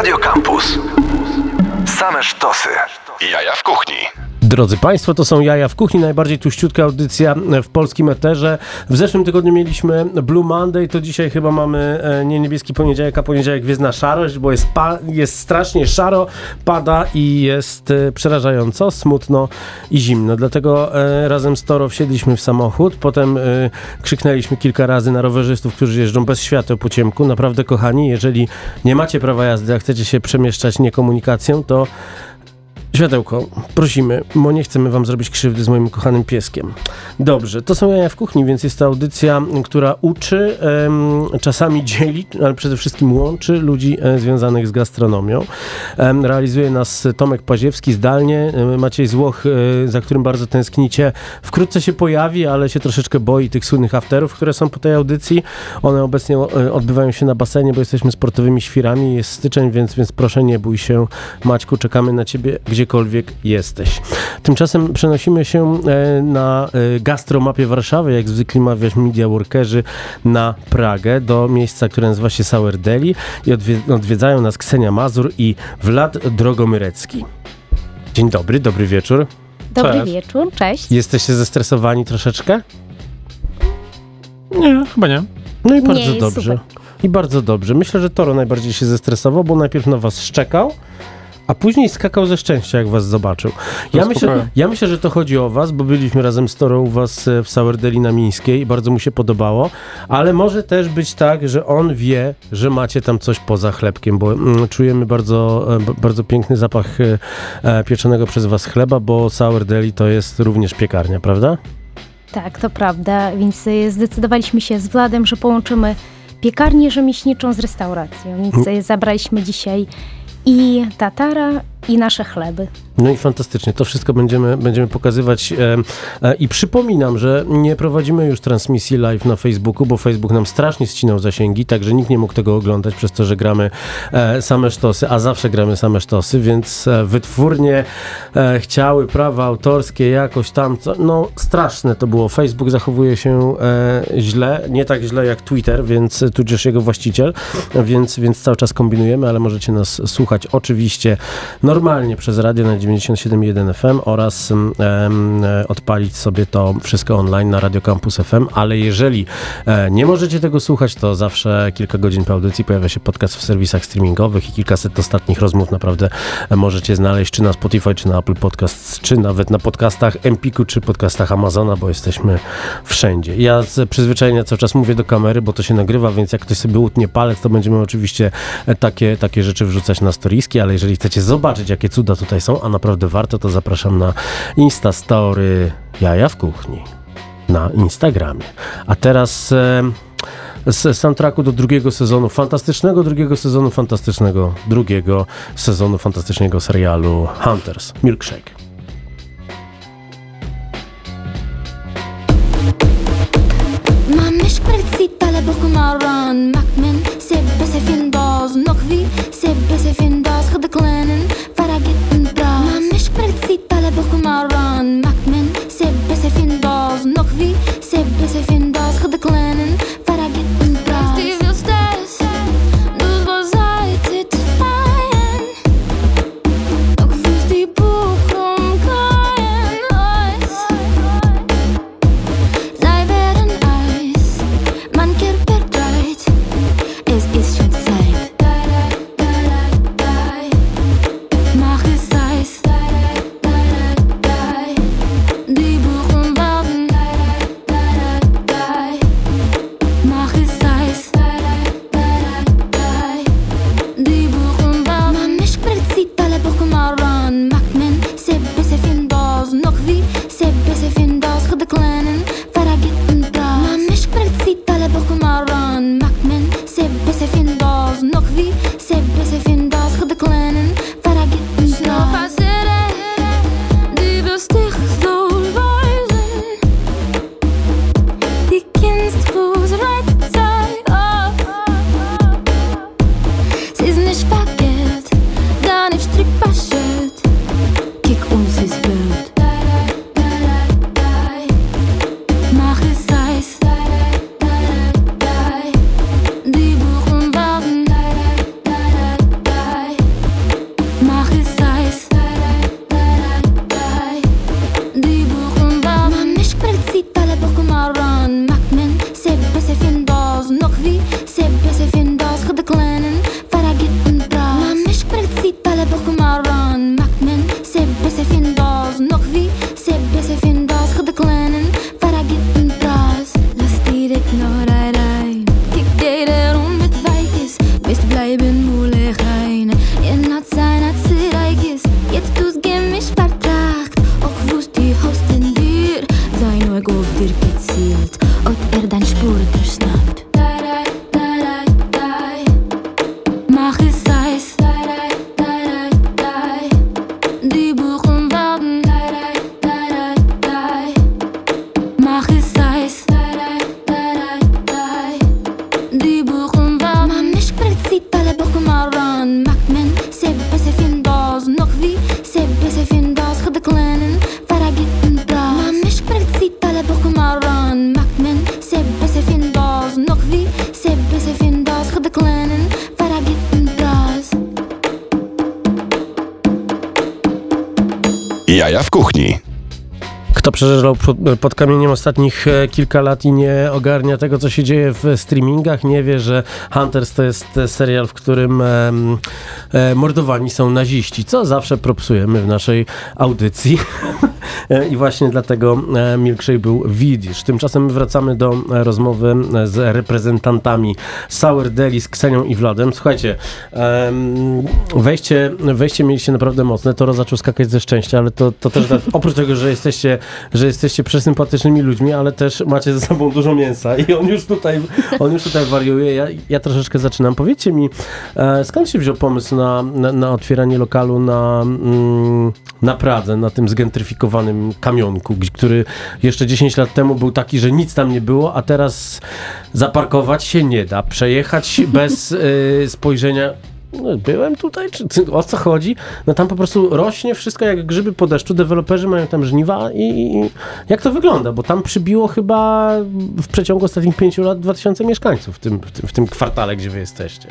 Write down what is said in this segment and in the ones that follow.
Radio Campus. Same sztosy. Jaja w kuchni. Drodzy Państwo, to są Jaja w Kuchni, najbardziej tuściutka audycja w polskim eterze. W zeszłym tygodniu mieliśmy Blue Monday, to dzisiaj chyba mamy e, nie niebieski poniedziałek, a poniedziałek gwiezdna szarość, bo jest, jest strasznie szaro, pada i jest e, przerażająco, smutno i zimno. Dlatego e, razem z Toro wsiedliśmy w samochód, potem krzyknęliśmy kilka razy na rowerzystów, którzy jeżdżą bez świateł po ciemku. Naprawdę, kochani, jeżeli nie macie prawa jazdy, a chcecie się przemieszczać nie komunikacją, to Światełko, prosimy, bo nie chcemy wam zrobić krzywdy z moim kochanym pieskiem. Dobrze, to są jaja w kuchni, więc jest to audycja, która uczy, czasami dzieli, ale przede wszystkim łączy ludzi e, związanych z gastronomią. Realizuje nas Tomek Paziewski zdalnie, e, Maciej Złoch, e, za którym bardzo tęsknicie. Wkrótce się pojawi, ale się troszeczkę boi tych słynnych afterów, które są po tej audycji. One obecnie odbywają się na basenie, bo jesteśmy sportowymi świrami. Jest styczeń, więc, więc proszę nie bój się. Maćku, czekamy na ciebie gdzie gdziekolwiek jesteś. Tymczasem przenosimy się e, na e, gastromapie Warszawy, jak zwykle mawiać media workerzy, na Pragę, do miejsca, które nazywa się Sour Deli i odwiedzają nas Ksenia Mazur i Wlad Drogomyrecki. Dzień dobry, dobry wieczór. Dobry cześć. wieczór, cześć. Jesteście zestresowani troszeczkę? Nie, chyba nie. No i bardzo dobrze. Super. I bardzo dobrze. Myślę, że Toro najbardziej się zestresował, bo najpierw na was szczekał, a później skakał ze szczęścia, jak was zobaczył. Ja myślę, ja myślę, że to chodzi o was, bo byliśmy razem z Toro u was e, w Sourdeli na Mińskiej i bardzo mu się podobało, ale może też być tak, że on wie, że macie tam coś poza chlebkiem, bo mm, czujemy bardzo, e, bardzo piękny zapach e, pieczonego przez was chleba, bo Sourdeli to jest również piekarnia, prawda? Tak, to prawda, więc zdecydowaliśmy się z Wladem, że połączymy piekarnię rzemieślniczą z restauracją, więc mm. zabraliśmy dzisiaj i tatara i nasze chleby. No i fantastycznie, to wszystko będziemy, będziemy pokazywać e, e, i przypominam, że nie prowadzimy już transmisji live na Facebooku, bo Facebook nam strasznie ścinał zasięgi, także nikt nie mógł tego oglądać przez to, że gramy e, same sztosy, a zawsze gramy same sztosy, więc wytwórnie chciały prawa autorskie jakoś tam, no straszne to było. Facebook zachowuje się źle, nie tak źle jak Twitter, więc tudzież jego właściciel, więc, więc cały czas kombinujemy, ale możecie nas słuchać oczywiście normalnie przez radio na 97.1 FM oraz um, odpalić sobie to wszystko online na Radio Campus FM, ale jeżeli e, nie możecie tego słuchać, to zawsze kilka godzin po audycji pojawia się podcast w serwisach streamingowych i kilkaset ostatnich rozmów naprawdę możecie znaleźć czy na Spotify, czy na Apple Podcasts, czy nawet na podcastach Empiku, czy podcastach Amazona, bo jesteśmy wszędzie. Ja z przyzwyczajenia cały czas mówię do kamery, bo to się nagrywa, więc jak ktoś sobie utnie palec, to będziemy oczywiście takie, takie rzeczy wrzucać na storiski, ale jeżeli chcecie zobaczyć, zobaczyć, jakie cuda tutaj są, a naprawdę warto, to zapraszam na Instastory Jaja w Kuchni na Instagramie. A teraz e, z soundtracku do drugiego sezonu, fantastycznego drugiego sezonu, fantastycznego drugiego sezonu fantastycznego serialu Hunters, Milkshake. Boku marran, nokvi, ich de kleinen, fahr a gitten Brat. Mama, ich bring zieht alle Buche mal ran. Mag men, seh besser fin das. Noch wie, seh besser fin das. De kleinen, bimule reine. Je na cena cyraj jest Jetzt dus gemisch vertragt. Auch wusst die Host in dir? Sei nur gut dir gezielt. Jaja w kuchni. Kto przeżył pod, kamieniem ostatnich e, kilka lat i nie ogarnia tego, co się dzieje w streamingach, nie wie, że Hunters to jest e, serial, w którym e, mordowani są naziści, co zawsze propsujemy w naszej audycji. E, I właśnie dlatego e, Milkshake był widzisz. Tymczasem my wracamy do e, rozmowy z reprezentantami Sour Deli, z Ksenią i Wladem. Słuchajcie, wejście, wejście mieliście naprawdę mocne. Toro zaczął skakać ze szczęścia, ale to, to też tak, oprócz tego, że jesteście, że jesteście przesympatycznymi ludźmi, ale też macie ze sobą dużo mięsa i on już tutaj, on już tutaj wariuje. Ja, ja troszeczkę zaczynam. Powiedzcie mi, skąd się wziął pomysł na, na, na otwieranie lokalu na, mm, na Pradze, na tym zgentryfikowanym kamionku, gdzie- który jeszcze 10 lat temu był taki, że nic tam nie było, a teraz zaparkować się nie da, przejechać bez y, spojrzenia. No, byłem tutaj, czy o co chodzi? No tam po prostu rośnie wszystko jak grzyby po deszczu, deweloperzy mają tam żniwa i, i jak to wygląda? Bo tam przybiło chyba w przeciągu ostatnich pięciu lat 2000 mieszkańców w tym, w tym, w tym kwartale, gdzie wy jesteście.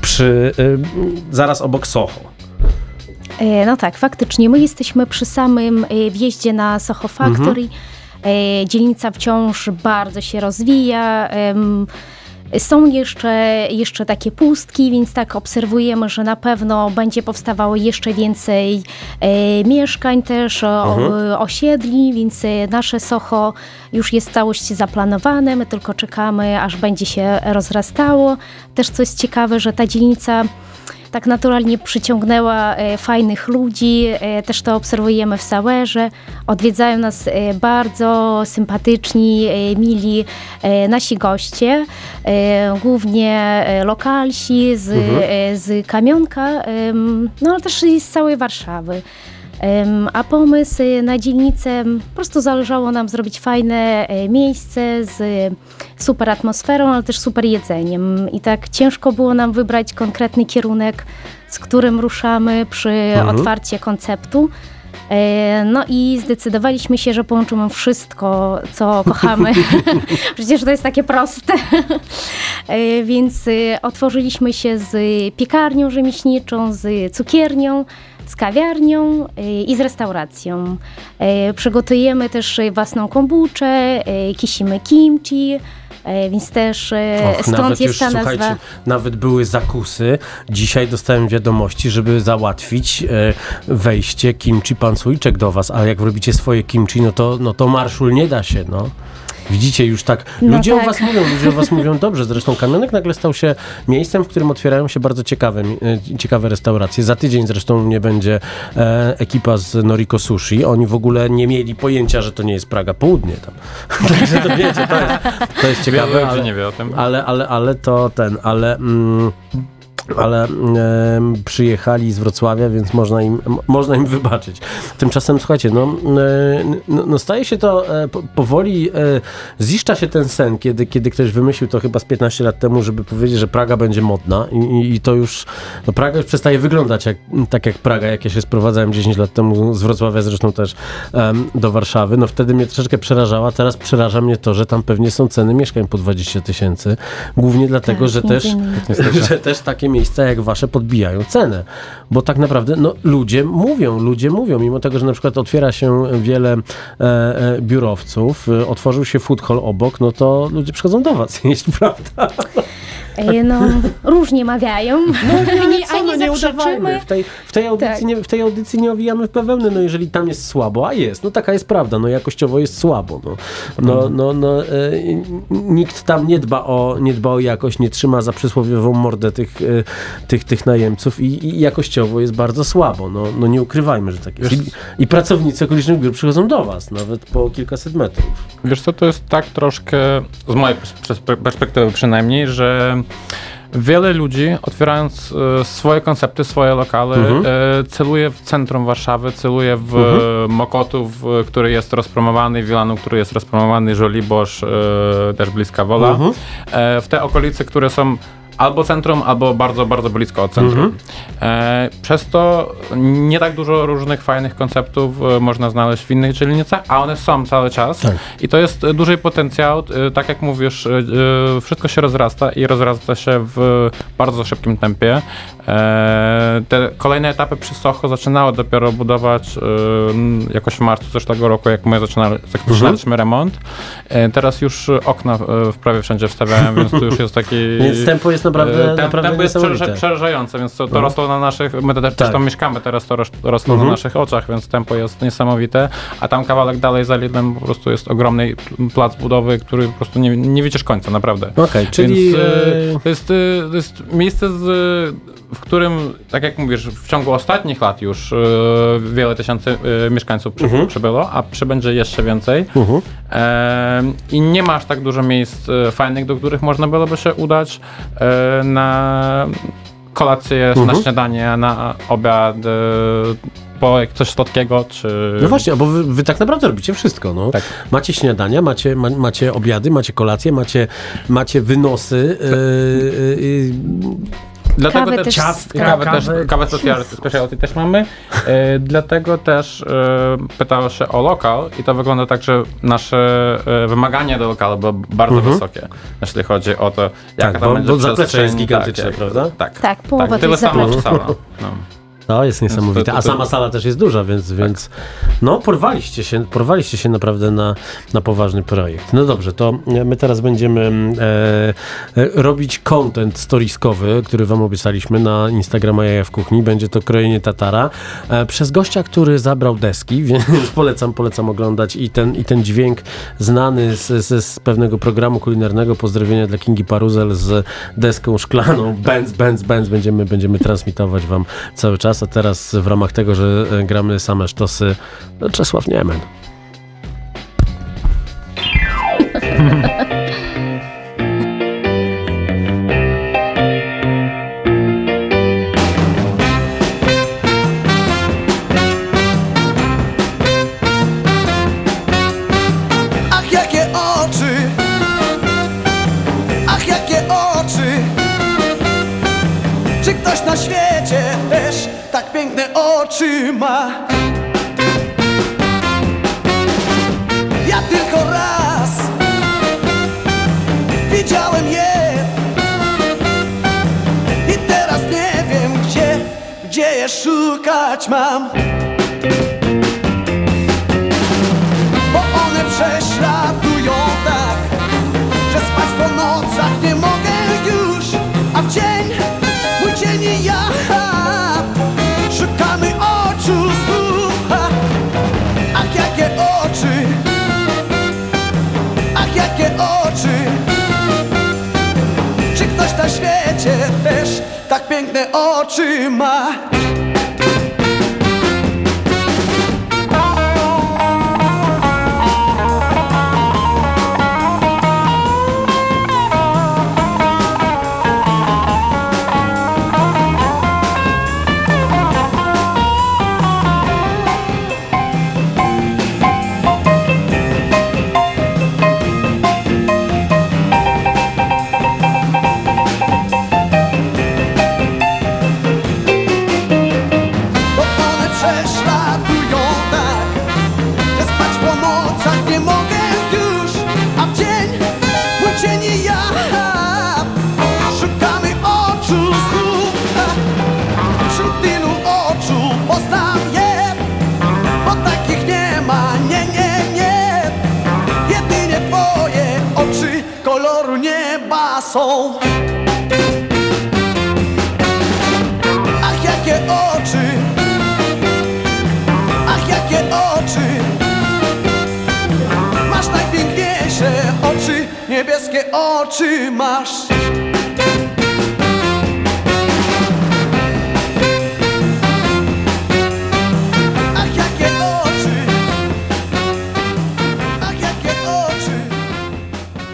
Przy, y, zaraz obok Soho. E, No tak, faktycznie. My jesteśmy przy samym e, wjeździe na Soho Factory. E, Dzielnica wciąż bardzo się rozwija. Są jeszcze, jeszcze takie pustki, więc tak obserwujemy, że na pewno będzie powstawało jeszcze więcej e, mieszkań też, o, osiedli, więc nasze Soho już jest w całości zaplanowane. My tylko czekamy, aż będzie się rozrastało. Też co jest ciekawe, że ta dzielnica tak naturalnie przyciągnęła e, fajnych ludzi. E, też to obserwujemy w Sauerze. Odwiedzają nas e, bardzo sympatyczni, mili nasi goście, głównie lokalsi z, e, z Kamionka, no ale też i z całej Warszawy. A pomysł na dzielnicę, po prostu zależało nam zrobić fajne e, miejsce z e, super atmosferą, ale też super jedzeniem. I tak ciężko było nam wybrać konkretny kierunek, z którym ruszamy przy otwarcie konceptu. E, No i zdecydowaliśmy się, że połączymy wszystko, co kochamy. Przecież to jest takie proste. Więc otworzyliśmy się z piekarnią rzemieślniczą, z cukiernią, z kawiarnią e, i z restauracją. E, Przygotujemy też e, własną kombuczę, kisimy kimchi, więc też Och, stąd nawet jest już, ta słuchajcie, nazwa. nawet były zakusy. Dzisiaj dostałem wiadomości, żeby załatwić wejście kimchi pansujczek do was, a jak robicie swoje kimchi, no to, no to marszul nie da się, no. Widzicie już tak, No ludzie o tak. was mówią, ludzie o was mówią dobrze, zresztą Kamionek nagle stał się miejscem, w którym otwierają się bardzo ciekawe, e, ciekawe restauracje. Za tydzień zresztą u mnie będzie e, ekipa z Noriko Sushi, oni w ogóle nie mieli pojęcia, że to nie jest Praga Południe tam. Także to wiecie, to jest, to jest ciekawe, Ciekawe, ale, że nie wie o tym. ale, ale, ale to ten, ale. Mm, ale em, przyjechali z Wrocławia, więc można im, można im wybaczyć. Tymczasem, słuchajcie, no, e, no, no staje się to e, po- powoli, e, ziszcza się ten sen, kiedy, kiedy ktoś wymyślił to chyba z 15 lat temu, żeby powiedzieć, że Praga będzie modna i, i, i to już, no Praga już przestaje wyglądać jak, tak jak Praga, jak ja się sprowadzałem 10 lat temu z Wrocławia, zresztą też do Warszawy, no wtedy mnie troszeczkę przerażała, teraz przeraża mnie to, że tam pewnie są ceny mieszkań po 20 tysięcy, głównie dlatego, Tak, że też że też takie miejsca jak wasze podbijają cenę. Bo tak naprawdę no, ludzie mówią, ludzie mówią, mimo tego, że na przykład otwiera się wiele e, e, biurowców, e, otworzył się food hall obok, no to ludzie przychodzą do was jeść, prawda? E, No, różnie mawiają. No, Nie- co, a no, nie udawajmy. W tej, w, tej audycji Tak. nie, w tej audycji nie owijamy w bawełnę, no jeżeli tam jest słabo, a jest, no taka jest prawda, no jakościowo jest słabo. No, no, no, no, e, nikt tam nie dba, o, nie dba o jakość, nie trzyma za przysłowiową mordę tych, e, tych, tych najemców i, i jakościowo jest bardzo słabo. No, no nie ukrywajmy, że tak jest. I, I pracownicy okolicznych biur przychodzą do was, nawet po kilkaset metrów. Wiesz co, to jest tak troszkę, z mojej pers- perspektywy przynajmniej, że wiele ludzi, otwierając e, swoje koncepty, swoje lokale, Mhm. e, celuje w centrum Warszawy, celuje w Mhm. Mokotów, e, który jest rozpromowany, Wilanu, który jest rozpromowany, Żoliborz, e, też bliska Wola, Mhm. e, w te okolice, które są albo centrum, albo bardzo, bardzo blisko od centrum. Mhm. E, przez to nie tak dużo różnych fajnych konceptów e, można znaleźć w innych dzielnicach, a one są cały czas. Tak. I to jest e, duży potencjał. E, tak jak mówisz, wszystko się rozrasta i rozrasta się w bardzo szybkim tempie. E, te kolejne etapy przy Soho zaczynały dopiero budować e, jakoś w marcu zeszłego roku, jak my zaczynali, jak zaczynaliśmy remont. E, teraz już okna w prawie wszędzie wstawiają, więc tu już jest taki... Więc tempo jest naprawdę, Tem- naprawdę tempo jest przeraża- przerażające, więc to, to Mhm. rosło na naszych, my też, Tak. też tam mieszkamy teraz, to ros- rosło Mhm. na naszych oczach, więc tempo jest niesamowite, a tam kawałek dalej za Lidlem po prostu jest ogromny plac budowy, który po prostu nie, nie widzisz końca, naprawdę. Okej, czyli... Więc, to, jest, to jest miejsce, z, w którym, tak jak mówisz, w ciągu ostatnich lat już e, wiele tysięcy e, mieszkańców przy, Mhm. przybyło, a przybędzie jeszcze więcej. mhm. I nie ma aż tak dużo miejsc e, fajnych, do których można byłoby się udać na kolację, na Mhm. śniadanie, na obiad, po jak coś słodkiego, czy... No właśnie, bo wy, wy tak naprawdę robicie wszystko, no. Tak. Macie śniadania, macie, ma, macie obiady, macie kolacje, macie, macie wynosy, yy, yy, Dlatego Kawę też, też ciast, tak. kawę, Kawę. też, kawę speciality, speciality też mamy. E, dlatego też e, pytało się o lokal i to wygląda tak, że nasze e, wymagania do lokalu były bardzo Mhm. wysokie, jeśli chodzi o to, jaka Tak, tam bo- będzie bo zaplecze jest gigantyczne, tak, prawda? Tak, Tak, połowa tak tyle samo co sala. No. To jest niesamowite. A sama sala też jest duża, więc, więc no porwaliście się, porwaliście się naprawdę na, na poważny projekt. No dobrze, to my teraz będziemy e, e, robić content storiskowy, który wam obiecaliśmy na Instagrama Jaja w Kuchni. Będzie to krojenie tatara e, przez gościa, który zabrał deski, więc polecam, polecam oglądać i ten, i ten dźwięk znany z, z, z pewnego programu kulinarnego. Pozdrowienia dla Kingi Paruzel z deską szklaną. Benz, Benz, Benz. Będziemy, będziemy transmitować wam cały czas, a teraz w ramach tego, że e, gramy same sztosy, no, Czesław Niemen.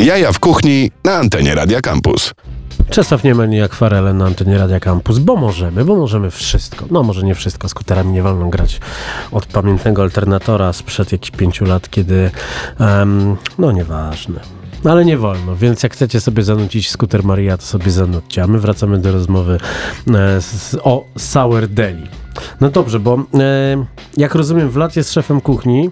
Jaja w kuchni na antenie Radia Campus. Czesław Niemen i akwarele na antenie Radia Campus, bo możemy, bo możemy wszystko. No może nie wszystko, skuterami nie wolno grać od pamiętnego alternatora sprzed jakichś pięciu lat, kiedy, em, no nieważne. No, Ale nie wolno, więc jak chcecie sobie zanucić skuter Maria, to sobie zanućcie. A my wracamy do rozmowy e, z, o Sour Deli. No dobrze, bo e, jak rozumiem, Vlad jest szefem kuchni,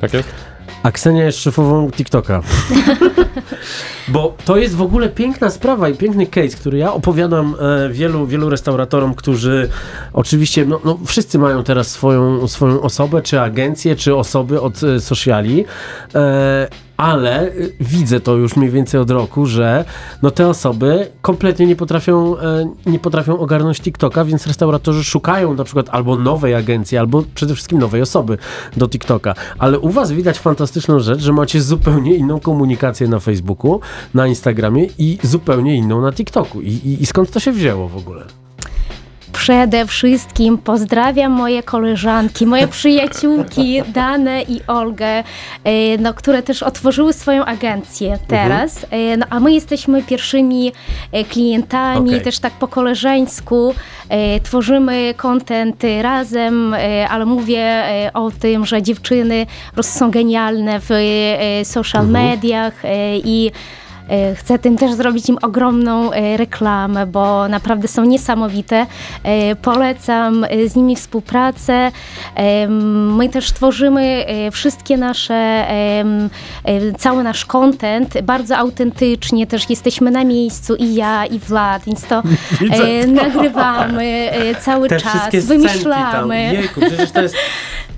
Tak jest? A Ksenia jest szefową TikToka. Bo to jest w ogóle piękna sprawa i piękny case, który ja opowiadam e, wielu, wielu restauratorom, którzy oczywiście, no, no wszyscy mają teraz swoją, swoją osobę, czy agencję, czy osoby od e, sociali, e, ale e, widzę to już mniej więcej od roku, że no te osoby kompletnie nie potrafią, e, nie potrafią ogarnąć TikToka, więc restauratorzy szukają na przykład albo nowej agencji, albo przede wszystkim nowej osoby do TikToka. Ale u was widać fantastyczną rzecz, że macie zupełnie inną komunikację na Facebooku, na Instagramie i zupełnie inną na TikToku. I, i, i skąd to się wzięło w ogóle? Przede wszystkim pozdrawiam moje koleżanki, moje przyjaciółki Danę i Olgę, e, no, które też otworzyły swoją agencję teraz. E, No, a my jesteśmy pierwszymi e, klientami, Okej. też tak po koleżeńsku. Tworzymy content razem, ale mówię o tym, że dziewczyny są genialne w social mediach e, i Chcę tym też zrobić im ogromną e, reklamę, bo naprawdę są niesamowite. E, Polecam e, z nimi współpracę. E, My też tworzymy e, wszystkie nasze, e, cały nasz content bardzo autentycznie. Też jesteśmy na miejscu i ja, i Vlad, więc to e, nagrywamy e, cały czas, wymyślamy. Jejku, przecież to jest...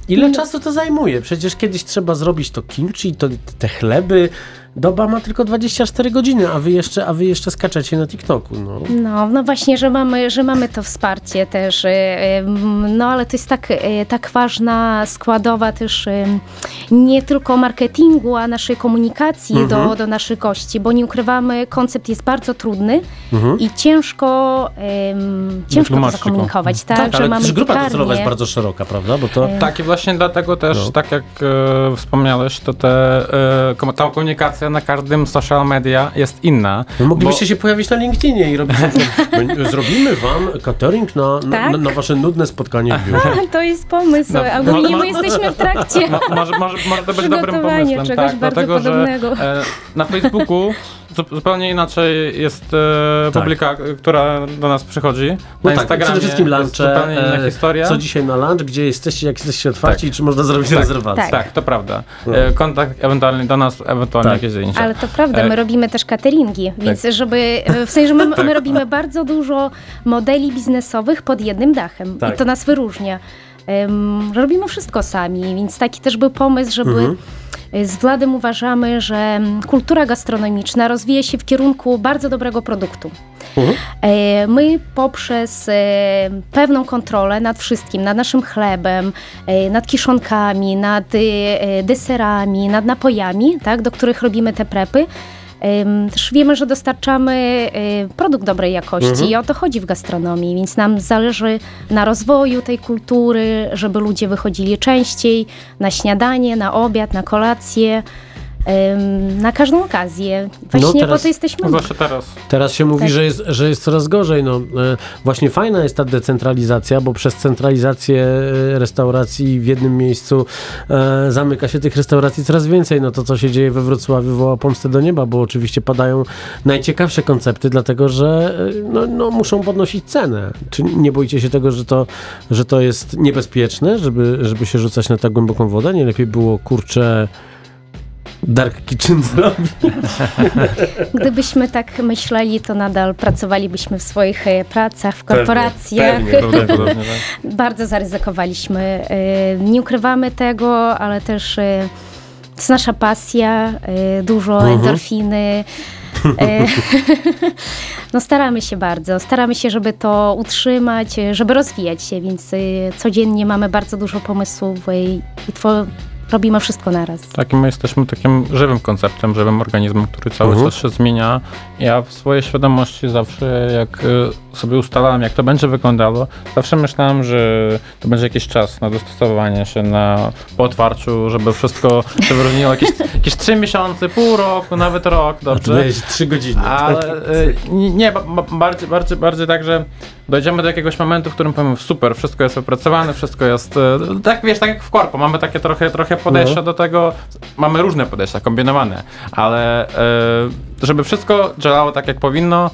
Ile czasu to zajmuje? Przecież kiedyś trzeba zrobić to kimchi, to te chleby. Doba ma tylko 24 godziny, a wy jeszcze, a wy jeszcze skaczecie na TikToku. No. No, no właśnie, że mamy, że mamy to wsparcie też. y, y, No ale to jest tak, y, tak ważna składowa też nie tylko marketingu, a naszej komunikacji do, do naszych gości, bo nie ukrywamy, koncept jest bardzo trudny i ciężko, ym, ciężko to zakomunikować. Tak, Tak, że ale mamy też grupa docelowa jest bardzo szeroka, prawda? Bo to... Tak i właśnie dlatego też, No. tak jak e, wspomniałeś, to te, e, ta komunikacja na każdym social media jest inna. No, moglibyście bo- się pojawić na LinkedInie i robić Zrobimy wam catering na, na, Tak? na, na wasze nudne spotkanie w biurze. To jest pomysł. No, Ogólnie mo- mo- my jesteśmy w trakcie. Mo, może, może, może to być dobrym pomysłem, czegoś tak, bardzo dlatego podobnego. że e, na Facebooku zupełnie inaczej jest e, Tak. publika, e, która do nas przychodzi. Na No tak, Instagramie przede wszystkim lunche, e, historia. co dzisiaj na lunch, gdzie jesteście, jak jesteście otwarci Tak. i czy można zrobić Tak. rezerwację. Tak. Tak, to prawda. No. E, kontakt ewentualnie do nas, ewentualnie Tak. jakieś zdjęcia. Ale to prawda, my E, robimy też cateringi, więc żeby, w sensie, że my, my robimy bardzo dużo modeli biznesowych pod jednym dachem Tak. i to nas wyróżnia. Że robimy wszystko sami, więc taki też był pomysł, żeby Mhm. Z Wladem uważamy, że mm, kultura gastronomiczna rozwija się w kierunku bardzo dobrego produktu. Mhm. E, My poprzez e, pewną kontrolę nad wszystkim, nad naszym chlebem, e, nad kiszonkami, nad deserami, nad napojami, tak, do których robimy te prepy, też wiemy, że dostarczamy e, produkt dobrej jakości i o to chodzi w gastronomii, więc nam zależy na rozwoju tej kultury, żeby ludzie wychodzili częściej na śniadanie, na obiad, na kolację, na każdą okazję. Właśnie No, teraz- po to jesteśmy. Zwłaszcza teraz. Teraz się mówi, Tak. że, jest, że jest coraz gorzej. No, e, właśnie fajna jest ta decentralizacja, bo przez centralizację e, restauracji w jednym miejscu e, zamyka się tych restauracji coraz więcej. No to, co się dzieje we Wrocławiu, woła pomstę do nieba, bo oczywiście padają najciekawsze koncepty, dlatego że no, no, muszą podnosić cenę. Czy nie boicie się tego, że to, że to jest niebezpieczne, żeby, żeby się rzucać na tak głęboką wodę? Nie lepiej było, kurczę, Dark Kitchen zrobić? Gdybyśmy tak myśleli, to nadal pracowalibyśmy w swoich e, pracach, w korporacjach. pewnie, pewnie. Prawdopodobnie, tak. Bardzo zaryzykowaliśmy. E, Nie ukrywamy tego, ale też e, to jest nasza pasja, dużo Mhm. endorfiny. No staramy się bardzo, staramy się, żeby to utrzymać, żeby rozwijać się, więc codziennie mamy bardzo dużo pomysłów i robimy wszystko naraz. Tak, i my jesteśmy takim żywym konceptem, żywym organizmem, który cały Mhm. czas się zmienia. Ja w swojej świadomości zawsze, jak y, sobie ustalałem, jak to będzie wyglądało, zawsze myślałem, że to będzie jakiś czas na dostosowanie się, na po otwarciu, żeby wszystko się wyróżniło. Jakieś, jakieś trzy miesiące, pół roku, nawet rok, dobrze? miałeś trzy godziny. Ale y, nie, nie, ba- ba- bardziej, bardziej, bardziej tak, że dojdziemy do jakiegoś momentu, w którym powiemy super, wszystko jest opracowane, wszystko jest, y, tak wiesz, tak jak w korpo, mamy takie trochę, trochę podejścia No. do tego, mamy różne podejścia, kombinowane, ale y, żeby wszystko działało tak, jak powinno,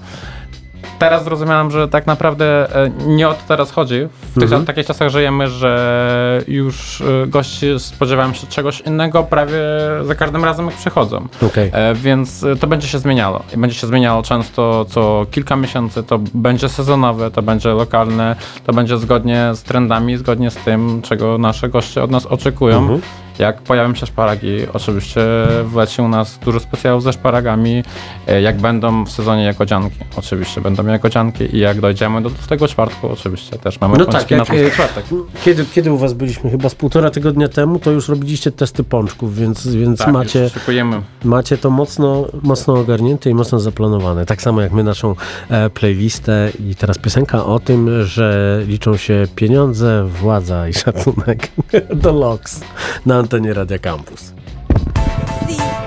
teraz zrozumiałem, że tak naprawdę e, nie o to teraz chodzi. W tych Mhm. takich czasach żyjemy, że już e, goście spodziewają się czegoś innego prawie za każdym razem, jak przychodzą. E, więc to będzie się zmieniało. I będzie się zmieniało często co kilka miesięcy. To będzie sezonowe, to będzie lokalne, to będzie zgodnie z trendami, zgodnie z tym, czego nasze goście od nas oczekują. Mhm. Jak pojawią się szparagi, oczywiście wleci u nas dużo specjalów ze szparagami. E, Jak będą w sezonie jagodzianki, oczywiście będą jagodzianki i jak dojdziemy do, do tego czwartku, oczywiście też mamy No pączki tak, na jak, e, czwartek. Kiedy, kiedy u was byliśmy? Chyba z półtora tygodnia temu, to już robiliście testy pączków, więc, więc Tak, macie, macie to mocno, mocno ogarnięte i mocno zaplanowane. Tak samo jak my naszą e, playlistę i teraz piosenka o tym, że liczą się pieniądze, władza i szacunek do LOX na Antoni Radekampus. Sí.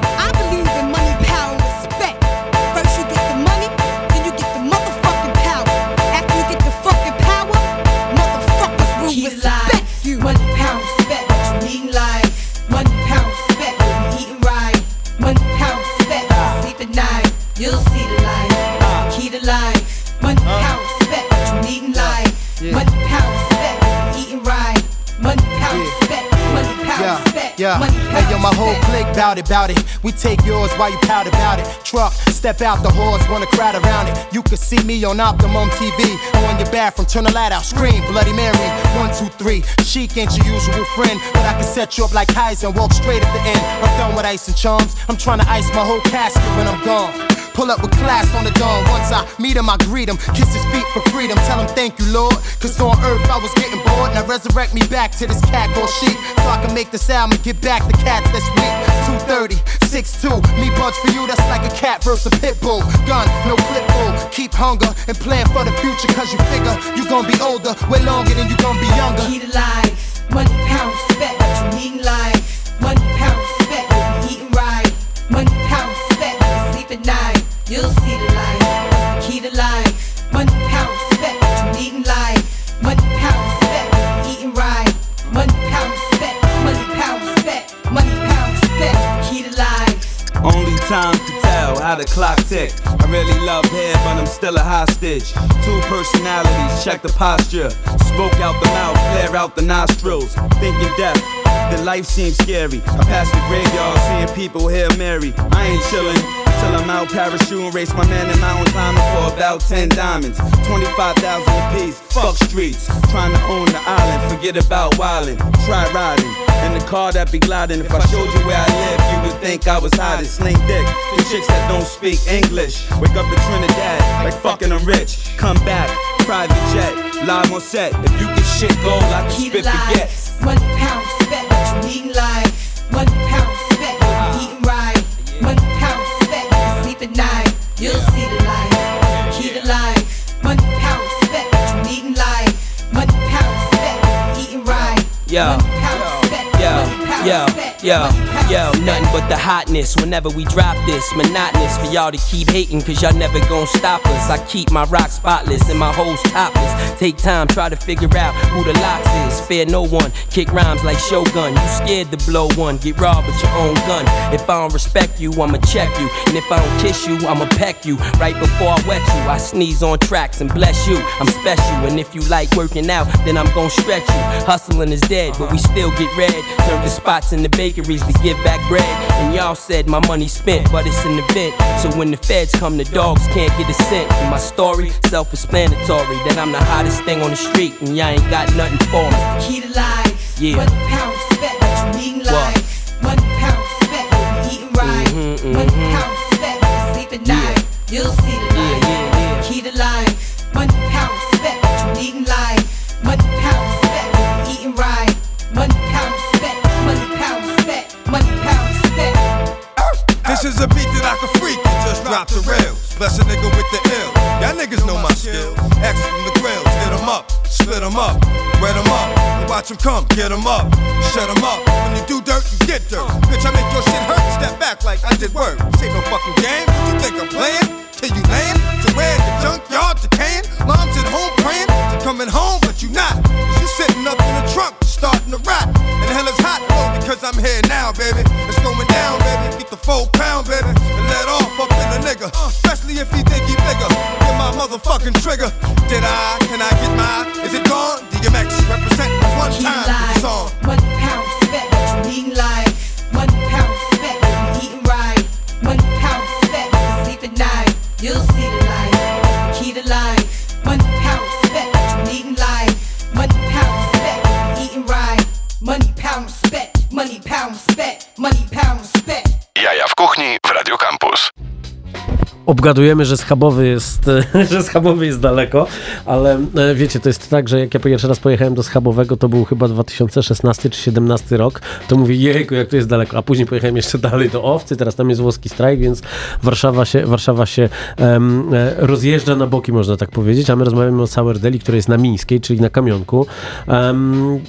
Clique bout it. We take yours while you pout about it. Truck, step out the horse, wanna crowd around it. You can see me on Optimum TV. On your bathroom, turn the light out, scream, Bloody Mary. One, two, three. Chic ain't your usual friend, but I can set you up like Kaiser and walk straight at the end. I'm done with ice and charms. I'm trying to ice my whole casket when I'm gone. Pull up with class on the dawn. Once I meet him, I greet him. Kiss his feet for freedom. Tell him thank you, Lord. Cause on earth I was getting bored. Now resurrect me back to this cat called sheep. So I can make this album and get back the cats that's weak. 230, 6'2. Me buds for you, that's like a cat versus a pit bull. Gun, no clip bull. Keep hunger and plan for the future. Cause you figure you gonna be older way longer than you gonna be younger. Key to life. Money, pound, respect. What you needin' like? Money, pound, respect. Eating right? Money, pound, respect. Sleep at night. You'll see the light. Key to life? Money, pound, respect. What you needin' like? Money, pound, respect. Eating right? Money, pound, respect. Money, pound, respect. Money, pound, respect. Key to life? Only time to tell how the clock ticked. I really love hair, but I'm still a hostage. Two personalities, check the posture. Smoke out the mouth, flare out the nostrils. Thinking death, the life seems scary. I pass the graveyard, seeing people here marry. I ain't chillin' till I'm out parachute and race my man in mountain climbing for about 10 diamonds. 25,000 apiece, fuck streets. Trying to own the island, forget about wildin'. Try riding in the car that be gliding. If I showed you where I live, you would think I was hiding. Sling dick The chicks that don't speak English. Wake up in Trinidad, like fucking I'm rich. Come back, private jet, live on set. If you get shit gold, I can spit baguettes. Money, pound, respect. What you needin' like? Money, pound, At night. You'll see the light. The key to life? Money, pound, respect. What you needin' like? Money, pound, respect. Eating right? Yo, Money, pound, respect. Yo, Money, yo, respect. Yo, yo, nothing but the hotness whenever we drop this. Monotonous for y'all to keep hating, cause y'all never gon' stop us. I keep my rock spotless and my hoes topless. Take time, try to figure out who the locks is. Fear no one, kick rhymes like Shogun. You scared to blow one, get robbed with your own gun. If I don't respect you, I'ma check you. And if I don't kiss you, I'ma peck you. Right before I wet you, I sneeze on tracks and bless you. I'm special, and if you like working out, then I'm gon' stretch you. Hustling is dead, but we still get red. Turn the spots in the bakeries to give back bread. And y'all said my money spent, but it's an event. So when the feds come, the dogs can't get a cent. And my story, self explanatory, that I'm the hottest thing on the street, and y'all ain't got nothing for me. Key to life. Yeah. Money, pound, respect. What you needin' What? like? Money, pound. What we eating right? Mhm, Money, mhm. pound, respect. Sleep at night. You'll see the This is a beat that I can freak. Just drop the rails. Bless a nigga with the ill. Y'all niggas know my skills. X from the grill. Hit them up. Split them up. Wet them up. And watch them come. Get them up. Shut them up. When you do dirt, you get dirt. Bitch, I make your shit hurt. Step back like I did work. Say ain't no fucking game. You think I'm playing? Obgadujemy, że schabowy jest, że schabowy jest daleko, ale e, wiecie, to jest tak, że jak ja pierwszy raz pojechałem do schabowego, to był chyba 2016 czy 2017 rok, to mówię, jejku, jak to jest daleko, a później pojechałem jeszcze dalej do Owcy, teraz tam jest włoski strajk, więc Warszawa się, Warszawa się e, rozjeżdża na boki, można tak powiedzieć, a my rozmawiamy o Sour Deli, która jest na Mińskiej, czyli na Kamionku. Em,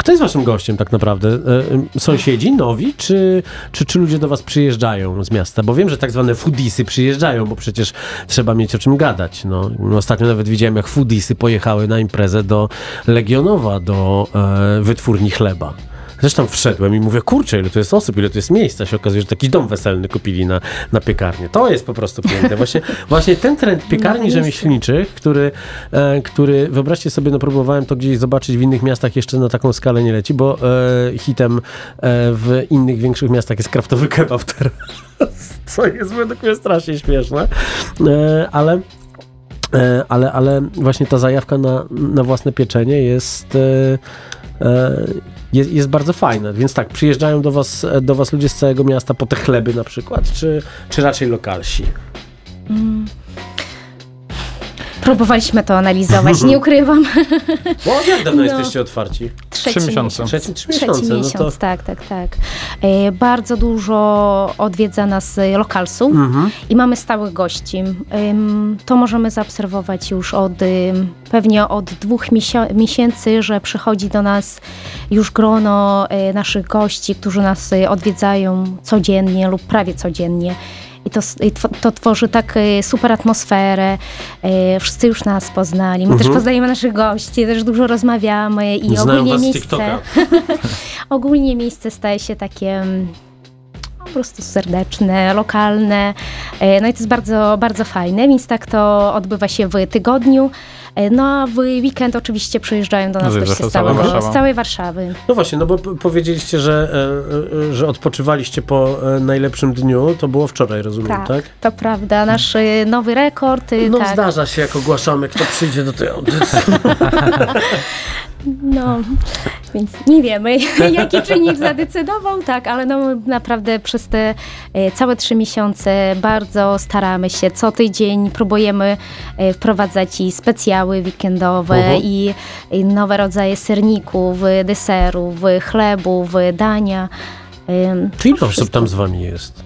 kto jest waszym gościem tak naprawdę? E, e, Sąsiedzi, nowi, czy, czy, czy ludzie do was przyjeżdżają z miasta? Bo wiem, że tak zwane foodisy przyjeżdżają, bo przecież trzeba mieć o czym gadać. No, ostatnio nawet widziałem, jak foodisy pojechały na imprezę do Legionowa, do e, wytwórni chleba. Zresztą wszedłem i mówię, kurczę, ile tu jest osób, ile tu jest miejsca. Się okazuje, że taki dom weselny kupili na, na piekarnię. To jest po prostu piękne. Właśnie, właśnie ten trend piekarni rzemieślniczych, który, e, który, wyobraźcie sobie, no próbowałem to gdzieś zobaczyć w innych miastach, jeszcze na taką skalę nie leci, bo e, hitem e, w innych większych miastach jest kraftowy kebab teraz, co jest według mnie strasznie śmieszne, e, ale E, ale, ale właśnie ta zajawka na, na własne pieczenie jest, e, jest, jest bardzo fajna. Więc tak, przyjeżdżają do was, do was ludzie z całego miasta po te chleby na przykład, czy, czy raczej lokalsi? Próbowaliśmy to analizować, nie ukrywam. Bo jak dawno No. jesteście otwarci? Trzeci miesiące. Trzeci, trzy Trzeci miesiące. miesiąc, no to, tak, tak, tak. E, bardzo dużo odwiedza nas e, lokalsów Mhm. i mamy stałych gości. Ym, to możemy zaobserwować już od ym, pewnie od dwóch misio- miesięcy, że przychodzi do nas już grono e, naszych gości, którzy nas e, odwiedzają codziennie lub prawie codziennie. I to, i to tworzy tak e, super atmosferę. E, Wszyscy już nas poznali. My też poznajemy naszych gości, też dużo rozmawiamy i Mhm. Znają ogólnie miejsce ogólnie miejsce staje się takie mm, po prostu serdeczne, lokalne. E, No i to jest bardzo, bardzo fajne, więc tak to odbywa się w tygodniu. E, No a w weekend oczywiście przyjeżdżają do nas Zjeżdża goście z, całego, z całej Warszawy. No właśnie, no bo powiedzieliście, że, e, e, że odpoczywaliście po najlepszym dniu. To było wczoraj, rozumiem, Tak, tak? to prawda. Nasz nowy rekord. No tak. zdarza się, jak ogłaszamy, kto przyjdzie do tej audycji. No, więc nie wiemy, jaki czynnik zadecydował, tak, ale no naprawdę przez te e, całe trzy miesiące bardzo staramy się. Co tydzień próbujemy e, wprowadzać i specjały weekendowe, Mhm. i, i nowe rodzaje serników, deserów, chlebów, dania. Czy ile osób tam z wami jest?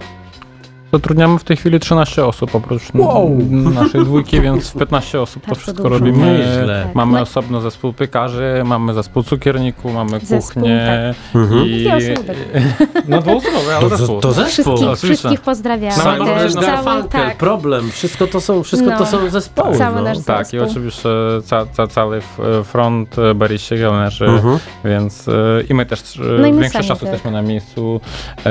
Zatrudniamy w tej chwili 13 osób oprócz n- naszej dwójki, więc 15 osób to Bardzo wszystko dużo. robimy. Nieźle. Tak. Mamy No osobno zespół piekarzy, mamy zespół cukierników, mamy Zespół, kuchnię Mhm. i... Dwie osoby. No dwuosobowy, ale To, zespół. to zespół. Wszystkich, oczywiście. wszystkich pozdrawiamy. Nawet Też Norweżna cały, Garfunkel, tak, problem. Wszystko to są, wszystko No. to są zespoły. Cały no. nasz Tak, i zespół. oczywiście ca, ca, cały front e, baryści, kelnerzy, Mhm. więc e, i my też e, No i my większość czasu tak. jesteśmy na miejscu. E,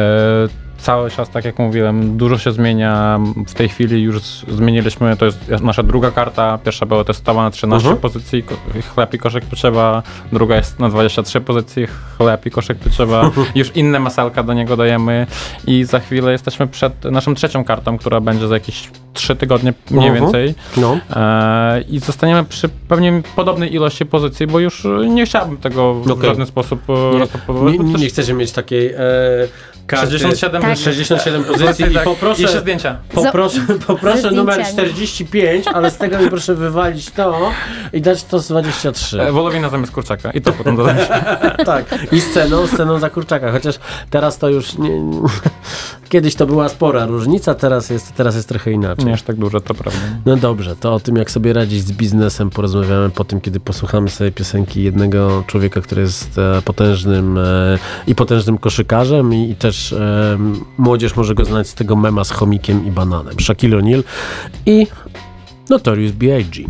cały czas, tak jak mówiłem, dużo się zmienia. W tej chwili już zmieniliśmy, to jest nasza druga karta. Pierwsza była testowana na 13 Mhm. pozycji ko- chleb i koszyk pieczywa, druga jest na 23 pozycji chleb i koszyk pieczywa. już inne masełka do niego dajemy i za chwilę jesteśmy przed naszą trzecią kartą, która będzie za jakieś 3 tygodnie mniej Mhm. więcej. No. E, I zostaniemy przy pewnie podobnej ilości pozycji, bo już nie chciałbym tego w Okej. żaden sposób e, Nie, rozpakowywać. nie, nie, nie chcecie mieć takiej e. 67 Tak. 67 pozycji i tak. poproszę, Jeszcze zdjęcia. poproszę, poproszę numer zdjęciami. 45, ale z tego mi proszę wywalić to i dać to z 23. E, Wolowina zamiast kurczaka. I to potem dodać. tak, i sceną, sceną za kurczaka, chociaż teraz to już nie, kiedyś to była spora różnica, teraz jest, teraz jest trochę inaczej. Nie aż tak dużo, to prawda. No dobrze, to o tym, jak sobie radzić z biznesem, porozmawiamy po tym, kiedy posłuchamy sobie piosenki jednego człowieka, który jest e, potężnym e, i potężnym koszykarzem i, i też e, młodzież może go znać z tego mema z chomikiem i bananem. Shaquille O'Neal i Notorious B.I.G.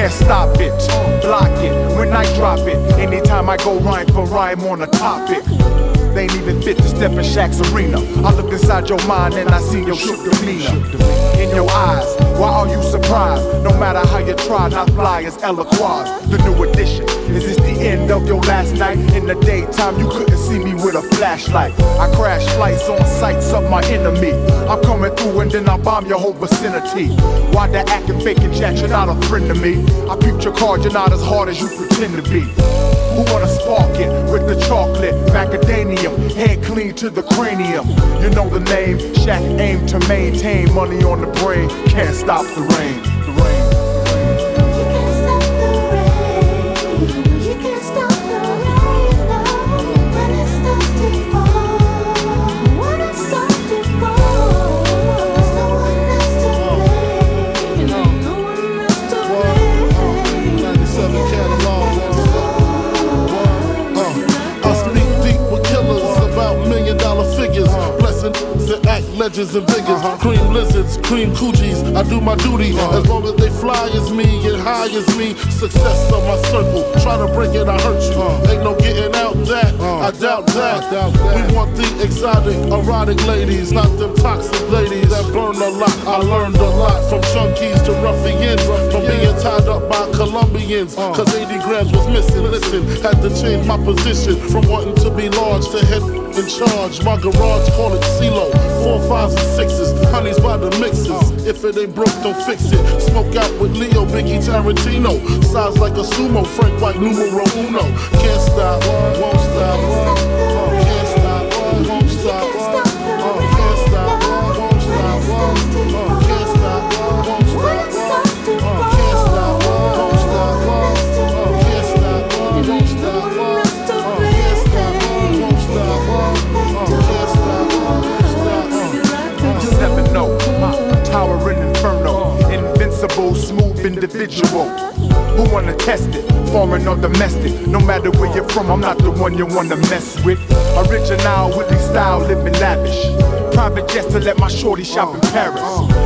can't stop it, block it when I drop it. Anytime I go rhyme for rhyme on a topic. They ain't even fit to step in Shaq's arena. I looked inside your mind and I seen your shook demeanor. In your eyes, why are you surprised? No matter how you try, not fly as eloquaz. The new edition. Is this the end of your last night? In the daytime, you couldn't see me with a flashlight. I crash flights on sights of my enemy. I'm coming through and then I bomb your whole vicinity. Why the acting fake and jack? You're not a friend to me. I peeped your card, you're not as hard as you pretend to be. Who wanna spark it with the chocolate? Macadamium, head clean to the cranium. You know the name, Shaq aim to maintain money on the brain. Can't stop the rain. Legends and figures. Cream lizards, cream coochies. I do my duty as long as they fly as me and high as me. Success of my circle. Try to break it, I hurt you. Ain't no getting out that. I doubt that. We want the exotic, erotic ladies, not them toxic ladies that burn a lot. I learned a lot from chunkies to ruffians, from being tied up by Colombians. Cause 80 grams was missing. Listen, had to change my position from wanting to be large to head in charge. My garage call it CeeLo. Four fives and sixes, honeys by the mixes. If it ain't broke, don't fix it. Smoke out with Leo, Biggie Tarantino. Size like a sumo, Frank White numero uno. Can't stop, won't stop. Who wanna test it? Foreign or domestic? No matter where you're from, I'm not the one you wanna mess with. Original, Willie style, living lavish. Private jets to let my shorty shop in Paris.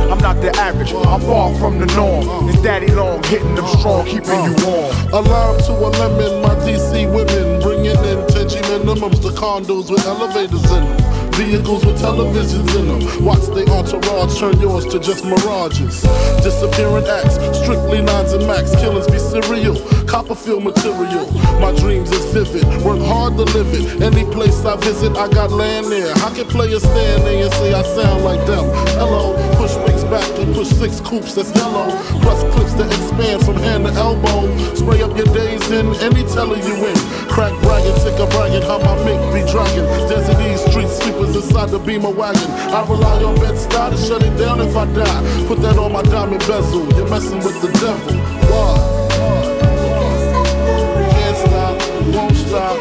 I'm not the average, I'm far from the norm. It's daddy long, hitting them strong, keeping you warm. A lime to a lemon, my DC women bringing in 10G minimums to condos with elevators in them. Vehicles with televisions in them. Watch they entourage turn yours to just mirages. Disappearing acts, strictly nines and max. Killings be serial, Copperfield material. My dreams is vivid, work hard to live it. Any place I visit, I got land there. I can play a stand there and say I sound like them. Hello, push wings back and push six coops that's yellow. Plus clips that expand from hand to elbow. Spray up your days in any teller you in. Crack bragging, sick of bragging, how my mink be dragging. Desert these street sweepers inside the beamer wagon. I rely on Bed-Stuy to shut it down if I die. Put that on my diamond bezel. You're messing with the devil. Why? Can't stop, won't stop.